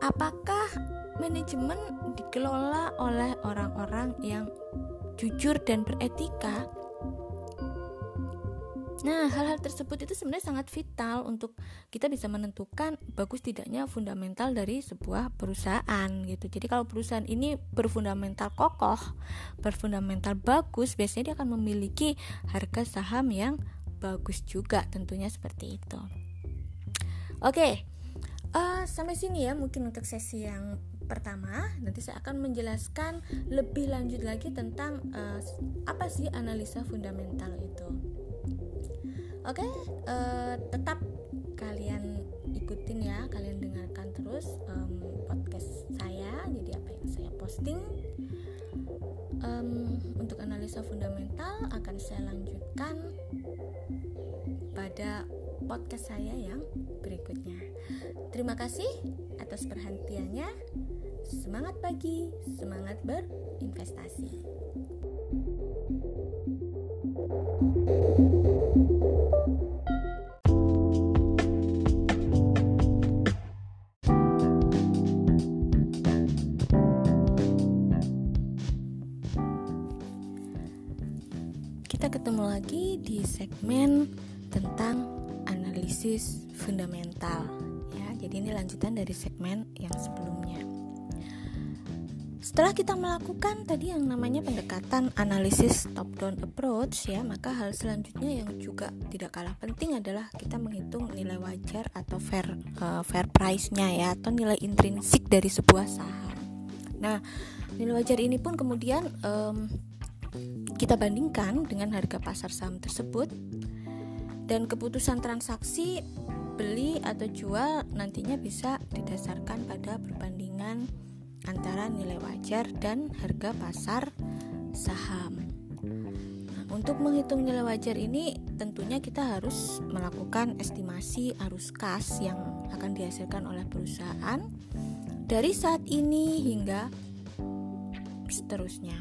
Apakah manajemen dikelola oleh orang-orang yang jujur dan beretika? Nah, hal-hal tersebut itu sebenarnya sangat vital untuk kita bisa menentukan bagus tidaknya fundamental dari sebuah perusahaan gitu. Jadi kalau perusahaan ini berfundamental kokoh, berfundamental bagus, biasanya dia akan memiliki harga saham yang bagus juga tentunya seperti itu. Oke. Uh, sampai sini ya mungkin untuk sesi yang pertama nanti saya akan menjelaskan lebih lanjut lagi tentang uh, apa sih analisa fundamental itu. Oke, okay, uh, eh, tetap kalian ikutin ya, kalian dengarkan terus um, podcast saya. Jadi apa yang saya posting um, untuk analisa fundamental akan saya lanjutkan pada podcast saya yang berikutnya. Terima kasih atas perhatiannya. Semangat pagi, semangat berinvestasi. ketemu lagi di segmen tentang analisis. Jadi ini lanjutan dari segmen yang sebelumnya. Setelah kita melakukan tadi yang namanya pendekatan analisis top down approach ya, maka hal selanjutnya yang juga tidak kalah penting adalah kita menghitung nilai wajar atau fair uh, fair price-nya ya atau nilai intrinsik dari sebuah saham. Nah, nilai wajar ini pun kemudian um, kita bandingkan dengan harga pasar saham tersebut dan keputusan transaksi beli atau jual nantinya bisa didasarkan pada perbandingan antara nilai wajar dan harga pasar saham. Nah, untuk menghitung nilai wajar ini tentunya kita harus melakukan estimasi arus kas yang akan dihasilkan oleh perusahaan dari saat ini hingga seterusnya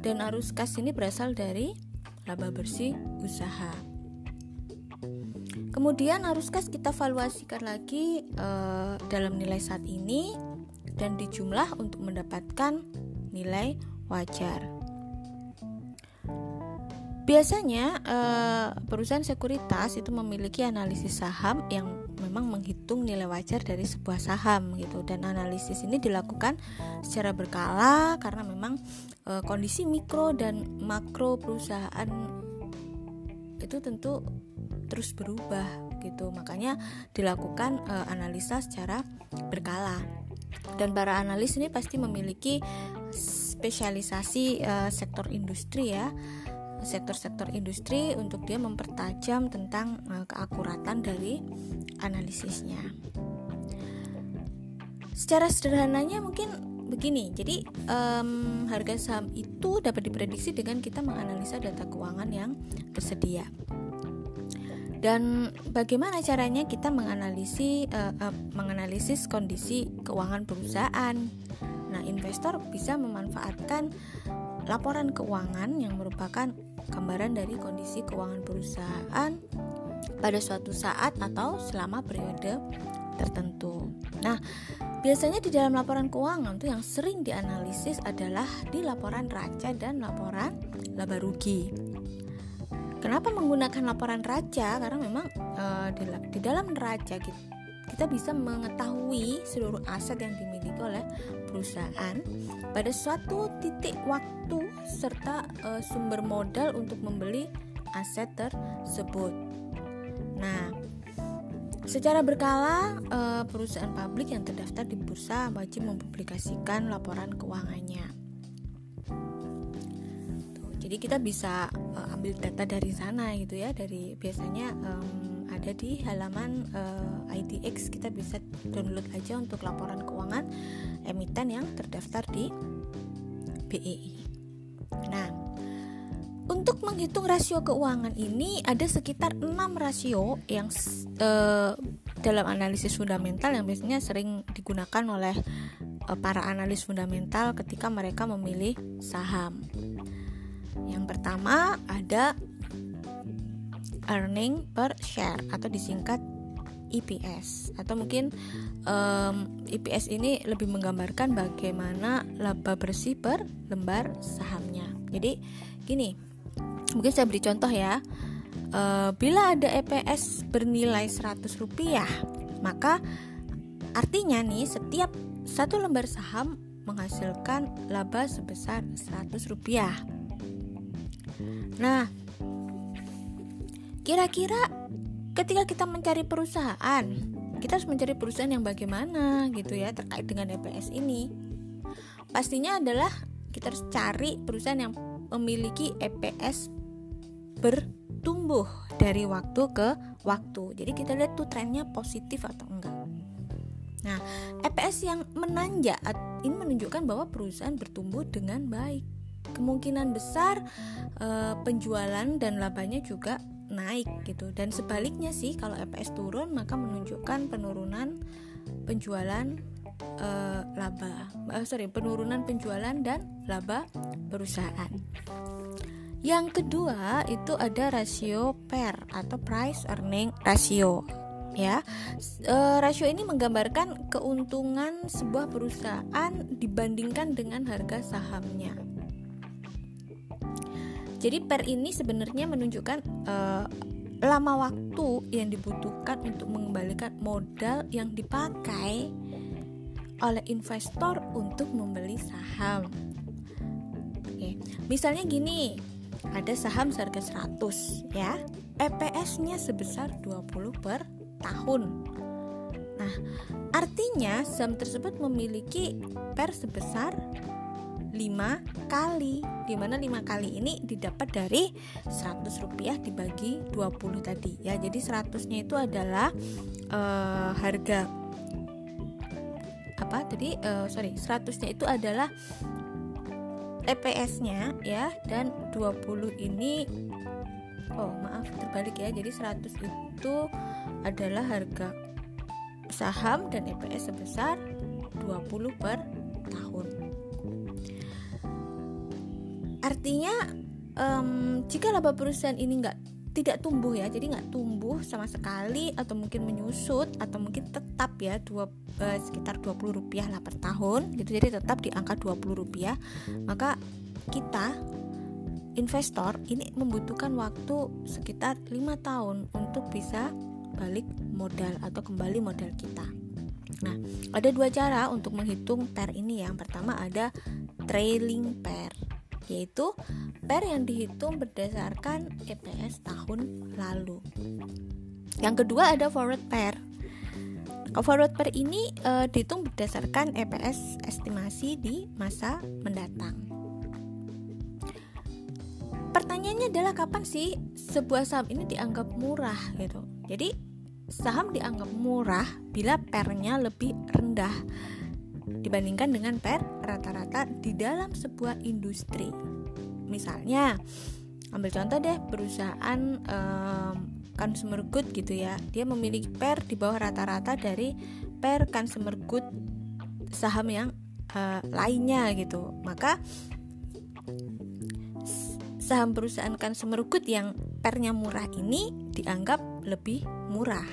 dan arus kas ini berasal dari laba bersih usaha. Kemudian arus kas kita valuasikan lagi uh, dalam nilai saat ini dan dijumlah untuk mendapatkan nilai wajar. Biasanya uh, perusahaan sekuritas itu memiliki analisis saham yang memang menghitung nilai wajar dari sebuah saham gitu dan analisis ini dilakukan secara berkala karena memang uh, kondisi mikro dan makro perusahaan itu tentu terus berubah gitu makanya dilakukan uh, analisa secara berkala dan para analis ini pasti memiliki spesialisasi uh, sektor industri ya sektor-sektor industri untuk dia mempertajam tentang uh, keakuratan dari analisisnya. Secara sederhananya mungkin begini, jadi um, harga saham itu dapat diprediksi dengan kita menganalisa data keuangan yang tersedia. Dan bagaimana caranya kita menganalisis uh, uh, menganalisis kondisi keuangan perusahaan? Nah, investor bisa memanfaatkan laporan keuangan yang merupakan gambaran dari kondisi keuangan perusahaan pada suatu saat atau selama periode tertentu. Nah, biasanya di dalam laporan keuangan tuh yang sering dianalisis adalah di laporan raca dan laporan laba rugi. Kenapa menggunakan laporan raja? Karena memang uh, di, di dalam neraca kita, kita bisa mengetahui seluruh aset yang dimiliki oleh perusahaan pada suatu titik waktu serta uh, sumber modal untuk membeli aset tersebut. Nah, secara berkala uh, perusahaan publik yang terdaftar di bursa wajib mempublikasikan laporan keuangannya. Jadi kita bisa uh, ambil data dari sana gitu ya dari biasanya um, ada di halaman uh, IDX kita bisa download aja untuk laporan keuangan emiten yang terdaftar di BEI. Nah, untuk menghitung rasio keuangan ini ada sekitar 6 rasio yang uh, dalam analisis fundamental yang biasanya sering digunakan oleh para analis fundamental ketika mereka memilih saham. Yang pertama ada earning per share atau disingkat EPS atau mungkin um, EPS ini lebih menggambarkan bagaimana laba bersih per lembar sahamnya. Jadi gini, mungkin saya beri contoh ya. Uh, bila ada EPS bernilai 100 rupiah, maka artinya nih setiap satu lembar saham menghasilkan laba sebesar 100 rupiah. Nah, kira-kira ketika kita mencari perusahaan, kita harus mencari perusahaan yang bagaimana gitu ya terkait dengan EPS ini. Pastinya adalah kita harus cari perusahaan yang memiliki EPS bertumbuh dari waktu ke waktu. Jadi kita lihat tuh trennya positif atau enggak. Nah, EPS yang menanjak ini menunjukkan bahwa perusahaan bertumbuh dengan baik kemungkinan besar uh, penjualan dan labanya juga naik gitu. Dan sebaliknya sih kalau EPS turun maka menunjukkan penurunan penjualan uh, laba uh, sorry penurunan penjualan dan laba perusahaan. Yang kedua itu ada rasio PER atau price earning ratio ya. E, rasio ini menggambarkan keuntungan sebuah perusahaan dibandingkan dengan harga sahamnya jadi per ini sebenarnya menunjukkan uh, lama waktu yang dibutuhkan untuk mengembalikan modal yang dipakai oleh investor untuk membeli saham. Oke, misalnya gini, ada saham seharga 100 ya. EPS-nya sebesar 20 per tahun. Nah, artinya saham tersebut memiliki per sebesar 5 kali. Di mana 5 kali ini didapat dari 100 rupiah dibagi 20 tadi. Ya jadi 100 nya itu adalah uh, harga. Apa? Tadi uh, sorry 100 nya itu adalah EPS nya ya dan 20 ini oh maaf terbalik ya. Jadi 100 itu adalah harga saham dan EPS sebesar 20 per artinya um, jika laba perusahaan ini nggak tidak tumbuh ya jadi nggak tumbuh sama sekali atau mungkin menyusut atau mungkin tetap ya dua uh, sekitar 20 rupiah lah per tahun gitu jadi tetap di angka 20 rupiah maka kita investor ini membutuhkan waktu sekitar lima tahun untuk bisa balik modal atau kembali modal kita Nah, ada dua cara untuk menghitung PER ini. Yang pertama ada trailing PER yaitu PER yang dihitung berdasarkan EPS tahun lalu. Yang kedua ada forward pair. forward per ini uh, dihitung berdasarkan EPS estimasi di masa mendatang. Pertanyaannya adalah kapan sih sebuah saham ini dianggap murah gitu. Jadi saham dianggap murah bila pernya lebih rendah dibandingkan dengan per rata-rata di dalam sebuah industri. Misalnya, ambil contoh deh perusahaan um, consumer good gitu ya. Dia memiliki per di bawah rata-rata dari per consumer good saham yang uh, lainnya gitu. Maka saham perusahaan consumer good yang pernya murah ini dianggap lebih murah.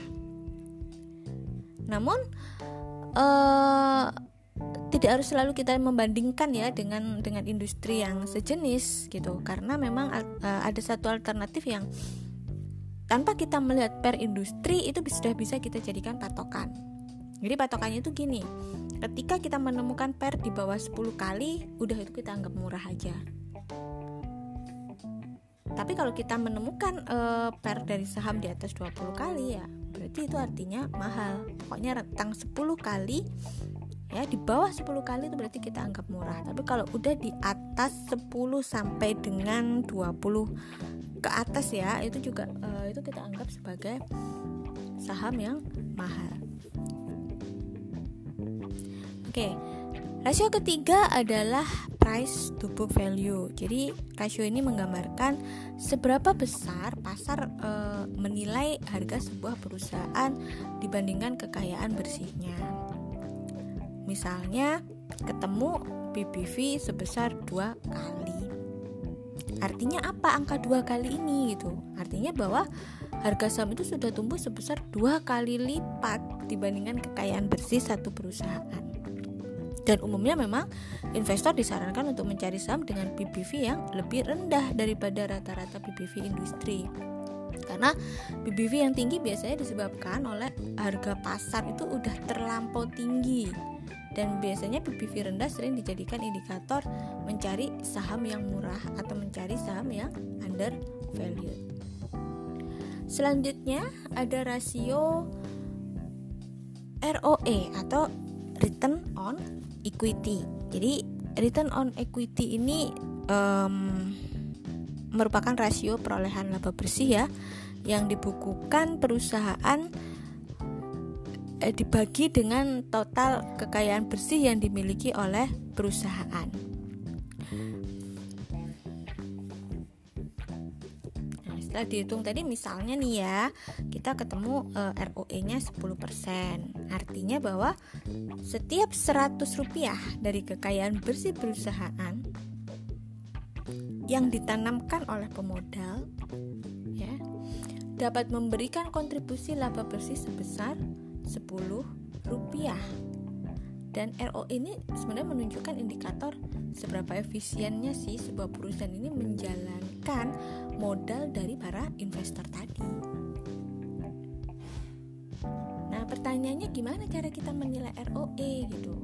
Namun uh, tidak harus selalu kita membandingkan ya dengan dengan industri yang sejenis gitu karena memang uh, ada satu alternatif yang tanpa kita melihat per industri itu sudah bisa kita jadikan patokan. Jadi patokannya itu gini. Ketika kita menemukan per di bawah 10 kali, udah itu kita anggap murah aja. Tapi kalau kita menemukan e, per dari saham di atas 20 kali ya, berarti itu artinya mahal. Pokoknya rentang 10 kali ya di bawah 10 kali itu berarti kita anggap murah. Tapi kalau udah di atas 10 sampai dengan 20 ke atas ya itu juga uh, itu kita anggap sebagai saham yang mahal. Oke, rasio ketiga adalah price to book value. Jadi rasio ini menggambarkan seberapa besar pasar uh, menilai harga sebuah perusahaan dibandingkan kekayaan bersihnya. Misalnya ketemu PBV sebesar dua kali Artinya apa angka dua kali ini gitu? Artinya bahwa harga saham itu sudah tumbuh sebesar dua kali lipat dibandingkan kekayaan bersih satu perusahaan. Dan umumnya memang investor disarankan untuk mencari saham dengan PBV yang lebih rendah daripada rata-rata PBV industri. Karena PBV yang tinggi biasanya disebabkan oleh harga pasar itu udah terlampau tinggi dan biasanya PBV rendah sering dijadikan indikator mencari saham yang murah atau mencari saham yang under value. Selanjutnya ada rasio ROE atau return on equity. Jadi return on equity ini um, merupakan rasio perolehan laba bersih ya yang dibukukan perusahaan eh, dibagi dengan total kekayaan bersih yang dimiliki oleh perusahaan. Nah, setelah dihitung tadi misalnya nih ya, kita ketemu eh, ROE-nya 10%. Artinya bahwa setiap 100 rupiah dari kekayaan bersih perusahaan yang ditanamkan oleh pemodal ya dapat memberikan kontribusi laba bersih sebesar 10 rupiah dan RO ini sebenarnya menunjukkan indikator seberapa efisiennya sih sebuah perusahaan ini menjalankan modal dari para investor tadi. Nah, pertanyaannya gimana cara kita menilai ROE gitu?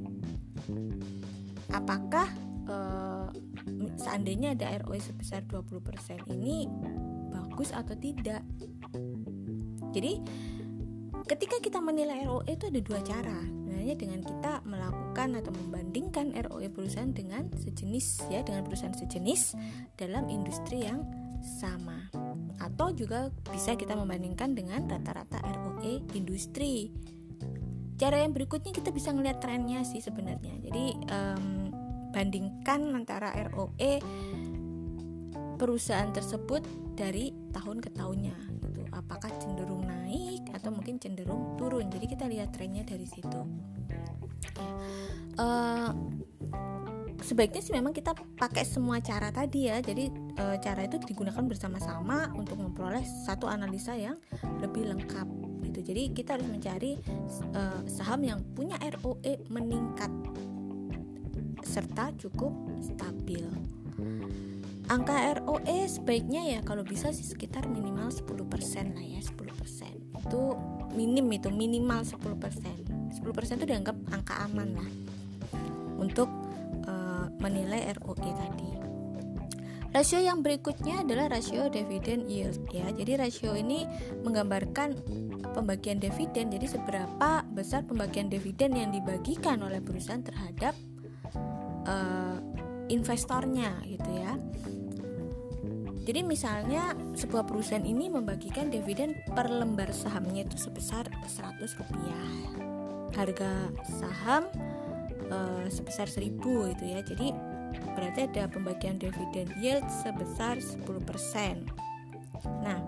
Apakah eh, seandainya ada ROE sebesar 20% ini bagus atau tidak? Jadi ketika kita menilai ROE itu ada dua cara. Sebenarnya dengan kita melakukan atau membandingkan ROE perusahaan dengan sejenis ya dengan perusahaan sejenis dalam industri yang sama. Atau juga bisa kita membandingkan dengan rata-rata ROE industri. Cara yang berikutnya kita bisa melihat trennya sih sebenarnya. Jadi um, bandingkan antara ROE perusahaan tersebut dari tahun ke tahunnya atau mungkin cenderung turun. Jadi kita lihat trennya dari situ. Uh, sebaiknya sih memang kita pakai semua cara tadi ya. Jadi uh, cara itu digunakan bersama-sama untuk memperoleh satu analisa yang lebih lengkap gitu. Jadi kita harus mencari uh, saham yang punya ROE meningkat serta cukup stabil. Angka ROE sebaiknya ya kalau bisa sih sekitar minimal 10% lah ya 10% itu minim itu minimal 10% 10% itu dianggap angka aman lah untuk uh, menilai ROE tadi. Rasio yang berikutnya adalah rasio dividend yield ya. Jadi rasio ini menggambarkan pembagian dividen jadi seberapa besar pembagian dividen yang dibagikan oleh perusahaan terhadap uh, investornya gitu ya jadi misalnya sebuah perusahaan ini membagikan dividen per lembar sahamnya itu sebesar 100 rupiah. Harga saham e, sebesar 1000 itu ya. Jadi berarti ada pembagian dividen yield sebesar 10%. Nah,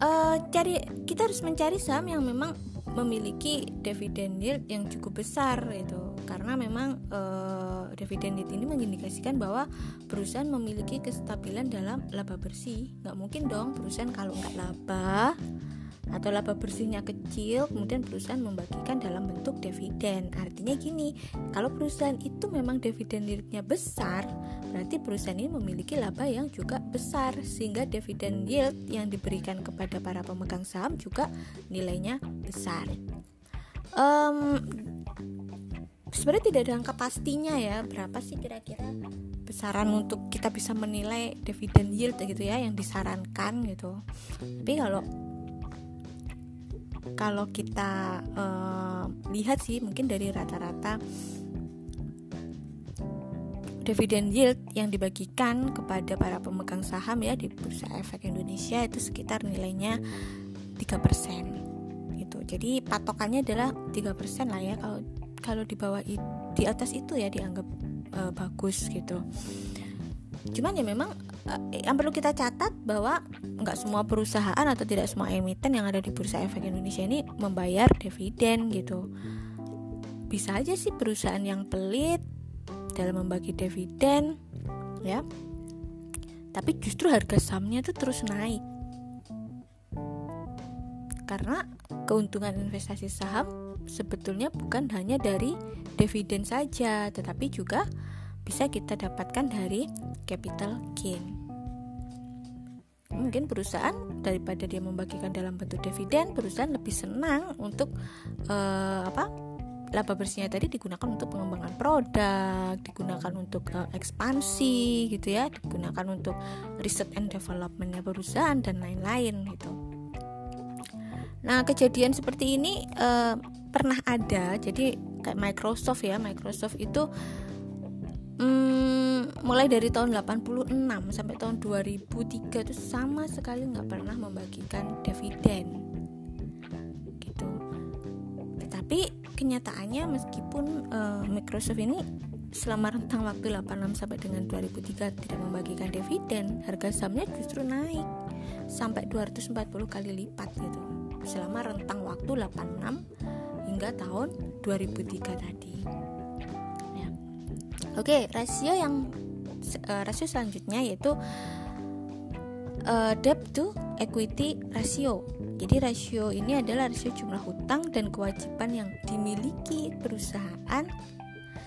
e, cari kita harus mencari saham yang memang memiliki dividen yield yang cukup besar itu karena memang uh, dividen yield ini mengindikasikan bahwa perusahaan memiliki kestabilan dalam laba bersih. Nggak mungkin dong perusahaan kalau nggak laba atau laba bersihnya kecil kemudian perusahaan membagikan dalam bentuk dividen. Artinya gini kalau perusahaan itu memang dividen yieldnya besar berarti perusahaan ini memiliki laba yang juga besar sehingga dividen yield yang diberikan kepada para pemegang saham juga nilainya besar. Um, sebenarnya tidak ada angka pastinya ya berapa sih kira-kira besaran untuk kita bisa menilai dividen yield gitu ya yang disarankan gitu. Tapi kalau kalau kita uh, lihat sih mungkin dari rata-rata dividen yield yang dibagikan kepada para pemegang saham ya di Bursa Efek Indonesia itu sekitar nilainya 3% gitu. Jadi patokannya adalah 3% lah ya kalau kalau di bawah di atas itu ya dianggap uh, bagus gitu cuman ya memang uh, yang perlu kita catat bahwa nggak semua perusahaan atau tidak semua emiten yang ada di bursa efek Indonesia ini membayar dividen gitu. Bisa aja sih perusahaan yang pelit dalam membagi dividen ya. Tapi justru harga sahamnya tuh terus naik. Karena keuntungan investasi saham sebetulnya bukan hanya dari dividen saja, tetapi juga bisa kita dapatkan dari capital gain. Mungkin perusahaan daripada dia membagikan dalam bentuk dividen, perusahaan lebih senang untuk uh, apa? laba bersihnya tadi digunakan untuk pengembangan produk, digunakan untuk uh, ekspansi gitu ya, digunakan untuk riset and developmentnya perusahaan dan lain-lain gitu. Nah kejadian seperti ini uh, pernah ada jadi kayak Microsoft ya Microsoft itu hmm, mulai dari tahun 86 sampai tahun 2003 itu sama sekali nggak pernah membagikan dividen gitu tetapi kenyataannya meskipun uh, Microsoft ini selama rentang waktu 86 sampai dengan 2003 tidak membagikan dividen, harga sahamnya justru naik sampai 240 kali lipat gitu. Selama rentang waktu 86 hingga tahun 2003 tadi. Oke, rasio yang uh, rasio selanjutnya yaitu uh, debt to equity ratio. Jadi rasio ini adalah rasio jumlah hutang dan kewajiban yang dimiliki perusahaan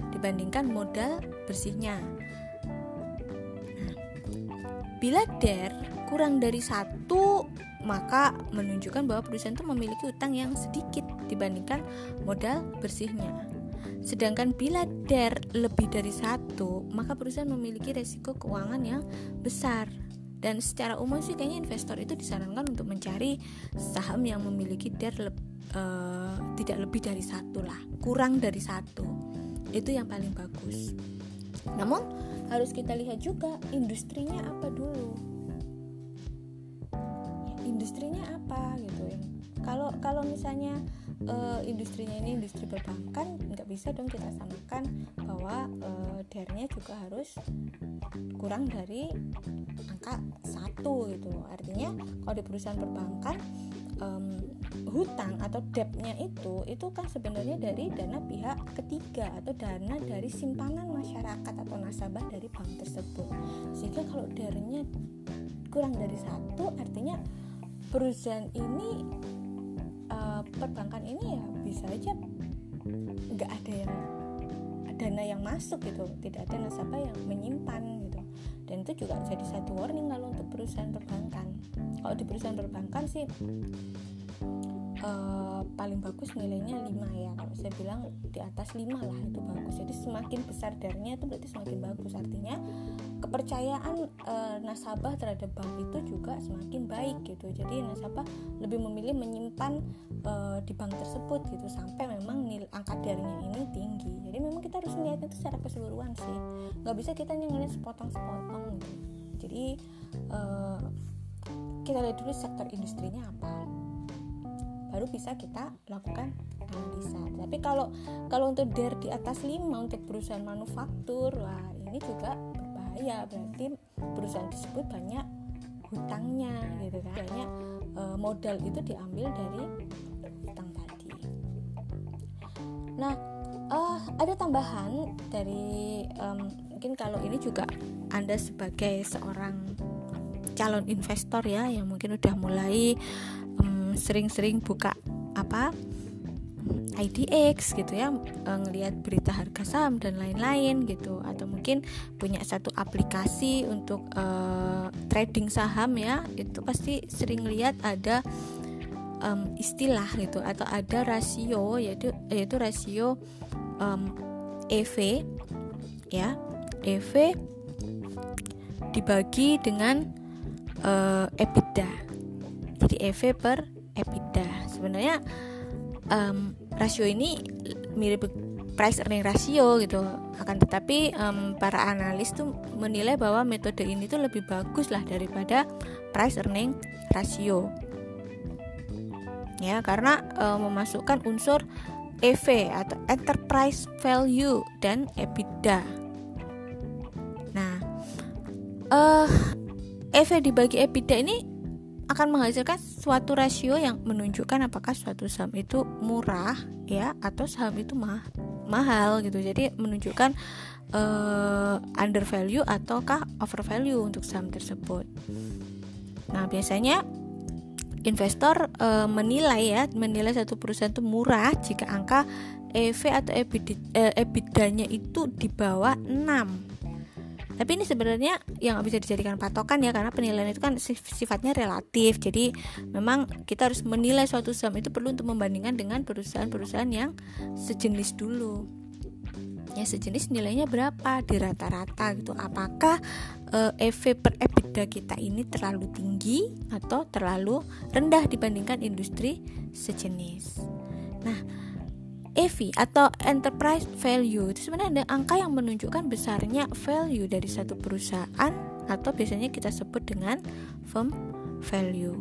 dibandingkan modal bersihnya. Nah, bila DER kurang dari satu maka menunjukkan bahwa perusahaan itu memiliki utang yang sedikit dibandingkan modal bersihnya. Sedangkan bila DER lebih dari satu, maka perusahaan memiliki resiko keuangan yang besar. Dan secara umum sih kayaknya investor itu disarankan untuk mencari saham yang memiliki DER le uh, tidak lebih dari satu lah, kurang dari satu. Itu yang paling bagus. Namun harus kita lihat juga industrinya apa dulu industrinya apa gitu ya kalau kalau misalnya uh, industrinya ini industri perbankan nggak bisa dong kita samakan bahwa uh, dernya juga harus kurang dari angka satu gitu. Artinya kalau di perusahaan perbankan um, hutang atau debtnya itu itu kan sebenarnya dari dana pihak ketiga atau dana dari simpanan masyarakat atau nasabah dari bank tersebut. Sehingga kalau dernya kurang dari satu artinya perusahaan ini uh, perbankan ini ya bisa aja nggak ada yang dana yang masuk gitu tidak ada nasabah yang menyimpan gitu. Dan itu juga jadi satu warning kalau untuk perusahaan perbankan. Kalau di perusahaan perbankan sih uh, paling bagus nilainya 5 ya. Kalau saya bilang di atas 5 lah itu bagus. Jadi semakin besar darnya itu berarti semakin bagus. Artinya ke kepercayaan e, nasabah terhadap bank itu juga semakin baik gitu. Jadi nasabah lebih memilih menyimpan e, di bank tersebut gitu sampai memang nilai angka darinya ini tinggi. Jadi memang kita harus melihat itu secara keseluruhan sih. Nggak bisa kita hanya ngeliat sepotong-sepotong gitu. Jadi e, kita lihat dulu sektor industrinya apa baru bisa kita lakukan analisa. Tapi kalau kalau untuk DER di atas 5 untuk perusahaan manufaktur wah ini juga berbahaya. Berarti perusahaan tersebut banyak hutangnya gitu kan? Banyak e, modal itu diambil dari hutang tadi. Nah uh, ada tambahan dari um, mungkin kalau ini juga anda sebagai seorang calon investor ya yang mungkin udah mulai sering-sering buka apa IDX gitu ya eh, ngelihat berita harga saham dan lain-lain gitu. Atau mungkin punya satu aplikasi untuk uh, trading saham ya itu pasti sering lihat ada um, istilah gitu atau ada rasio yaitu yaitu rasio um, EV ya. EV dibagi dengan uh, EBITDA. Jadi EV per EBITDA sebenarnya um, rasio ini mirip price earning ratio gitu. Akan tetapi um, para analis tuh menilai bahwa metode ini tuh lebih bagus lah daripada price earning ratio. Ya karena um, memasukkan unsur EV atau enterprise value dan EBITDA. Nah uh, EV dibagi EBITDA ini akan menghasilkan suatu rasio yang menunjukkan apakah suatu saham itu murah ya atau saham itu mah mahal gitu. Jadi menunjukkan uh, under value ataukah over value untuk saham tersebut. Nah, biasanya investor uh, menilai ya, menilai satu perusahaan itu murah jika angka EV atau EBITDA-nya itu di bawah 6 tapi ini sebenarnya yang bisa dijadikan patokan ya karena penilaian itu kan sifatnya relatif. Jadi memang kita harus menilai suatu saham itu perlu untuk membandingkan dengan perusahaan-perusahaan yang sejenis dulu. Ya sejenis nilainya berapa? Di rata-rata gitu. Apakah uh, EV per EBITDA kita ini terlalu tinggi atau terlalu rendah dibandingkan industri sejenis? Nah EV atau enterprise value itu sebenarnya ada angka yang menunjukkan besarnya value dari satu perusahaan atau biasanya kita sebut dengan firm value.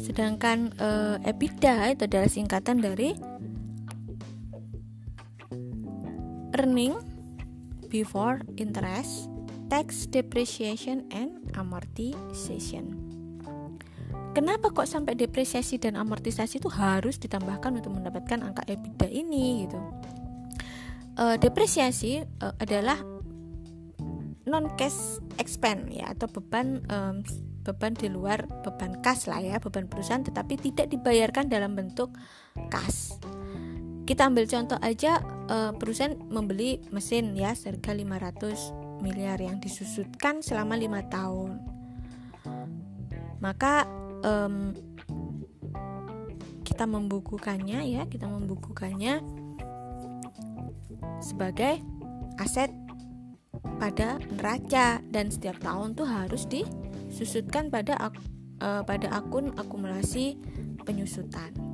Sedangkan uh, EBITDA itu adalah singkatan dari earning before interest, tax depreciation and amortization. Kenapa kok sampai depresiasi dan amortisasi itu harus ditambahkan untuk mendapatkan angka EBITDA ini gitu? E, depresiasi e, adalah non cash expense ya atau beban e, beban di luar beban kas lah ya beban perusahaan tetapi tidak dibayarkan dalam bentuk kas. Kita ambil contoh aja e, perusahaan membeli mesin ya seharga 500 miliar yang disusutkan selama lima tahun. Maka um, kita membukukannya ya kita membukukannya sebagai aset pada neraca. Dan setiap tahun tuh harus disusutkan pada ak uh, pada akun akumulasi penyusutan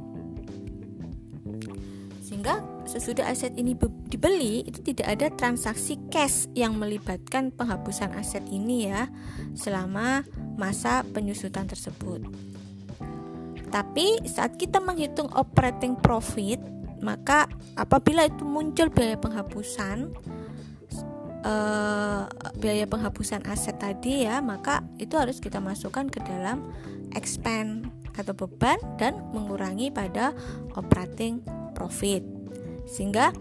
sehingga sesudah aset ini dibeli itu tidak ada transaksi cash yang melibatkan penghapusan aset ini ya selama masa penyusutan tersebut. Tapi saat kita menghitung operating profit, maka apabila itu muncul biaya penghapusan uh, biaya penghapusan aset tadi ya, maka itu harus kita masukkan ke dalam expense atau beban dan mengurangi pada operating profit. Sehingga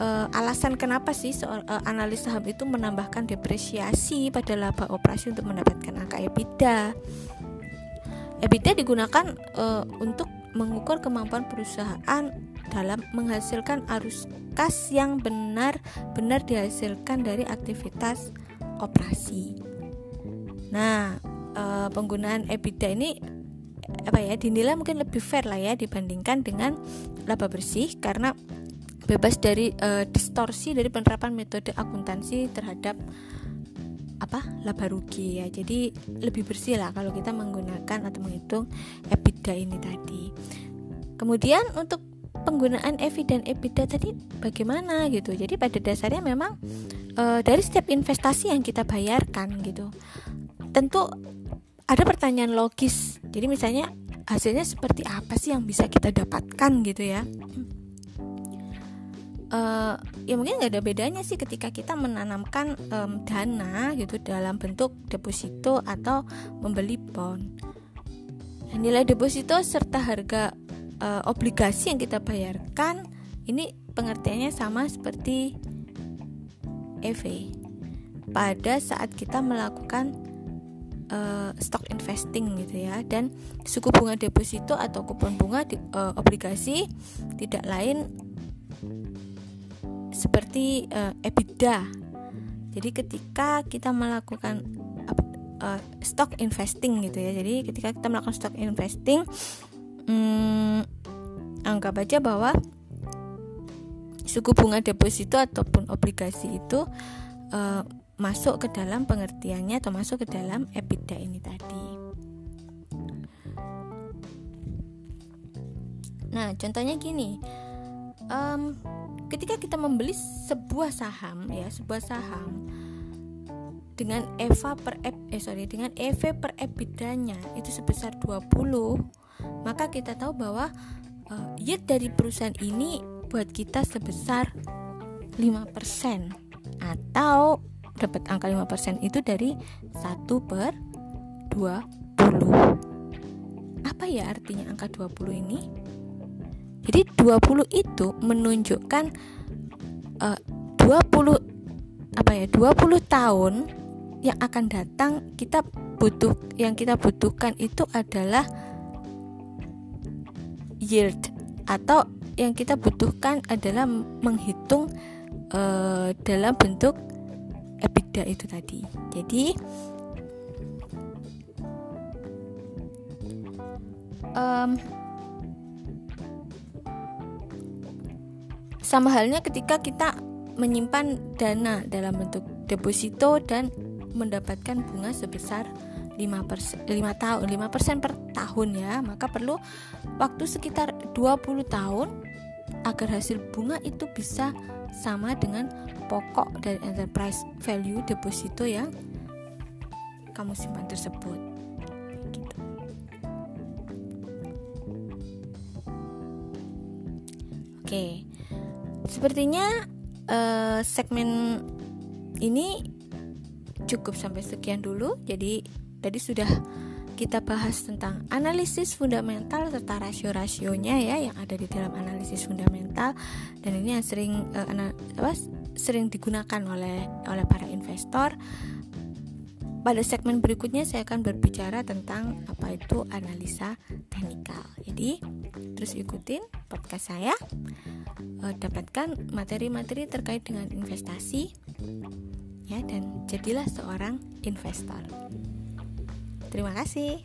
uh, alasan kenapa sih uh, analis saham itu menambahkan depresiasi pada laba operasi untuk mendapatkan angka EBITDA. EBITDA digunakan uh, untuk mengukur kemampuan perusahaan dalam menghasilkan arus kas yang benar-benar dihasilkan dari aktivitas operasi. Nah, penggunaan EBITDA ini apa ya dinilai mungkin lebih fair lah ya dibandingkan dengan laba bersih karena bebas dari uh, distorsi dari penerapan metode akuntansi terhadap apa laba rugi ya. Jadi lebih bersih lah kalau kita menggunakan atau menghitung EBITDA ini tadi. Kemudian untuk penggunaan EVI dan EBITDA tadi bagaimana gitu? Jadi pada dasarnya memang e, dari setiap investasi yang kita bayarkan gitu tentu ada pertanyaan logis. Jadi misalnya hasilnya seperti apa sih yang bisa kita dapatkan gitu ya? Uh, ya mungkin nggak ada bedanya sih ketika kita menanamkan um, dana gitu dalam bentuk deposito atau membeli bond. Nilai deposito serta harga uh, obligasi yang kita bayarkan ini pengertiannya sama seperti EV pada saat kita melakukan uh, stock investing gitu ya dan suku bunga deposito atau kupon bunga di, uh, obligasi tidak lain seperti uh, EBITDA. Jadi ketika kita melakukan uh, stock investing gitu ya. Jadi ketika kita melakukan stock investing, hmm, anggap aja bahwa suku bunga deposito ataupun obligasi itu uh, masuk ke dalam pengertiannya atau masuk ke dalam EBITDA ini tadi. Nah, contohnya gini, um, ketika kita membeli sebuah saham ya sebuah saham dengan EVA per e, eh sorry dengan EV per EBITDA-nya itu sebesar 20 maka kita tahu bahwa uh, yield dari perusahaan ini buat kita sebesar 5% atau dapat angka 5% itu dari 1 per 20 apa ya artinya angka 20 ini? Jadi 20 itu menunjukkan uh, 20 apa ya 20 tahun yang akan datang kita butuh yang kita butuhkan itu adalah yield atau yang kita butuhkan adalah menghitung uh, dalam bentuk EBITDA itu tadi. Jadi um, Sama halnya ketika kita menyimpan dana dalam bentuk deposito dan mendapatkan bunga sebesar 5 persen, 5 tahun 5 persen per tahun ya maka perlu waktu sekitar 20 tahun agar hasil bunga itu bisa sama dengan pokok dari enterprise value deposito yang kamu simpan tersebut gitu. Oke, Sepertinya uh, segmen ini cukup sampai sekian dulu. Jadi tadi sudah kita bahas tentang analisis fundamental serta rasio-rasionya ya yang ada di dalam analisis fundamental dan ini yang sering uh, apa, sering digunakan oleh oleh para investor. Pada segmen berikutnya saya akan berbicara tentang apa itu analisa teknikal. Jadi terus ikutin podcast saya uh, dapatkan materi-materi terkait dengan investasi ya dan jadilah seorang investor. Terima kasih.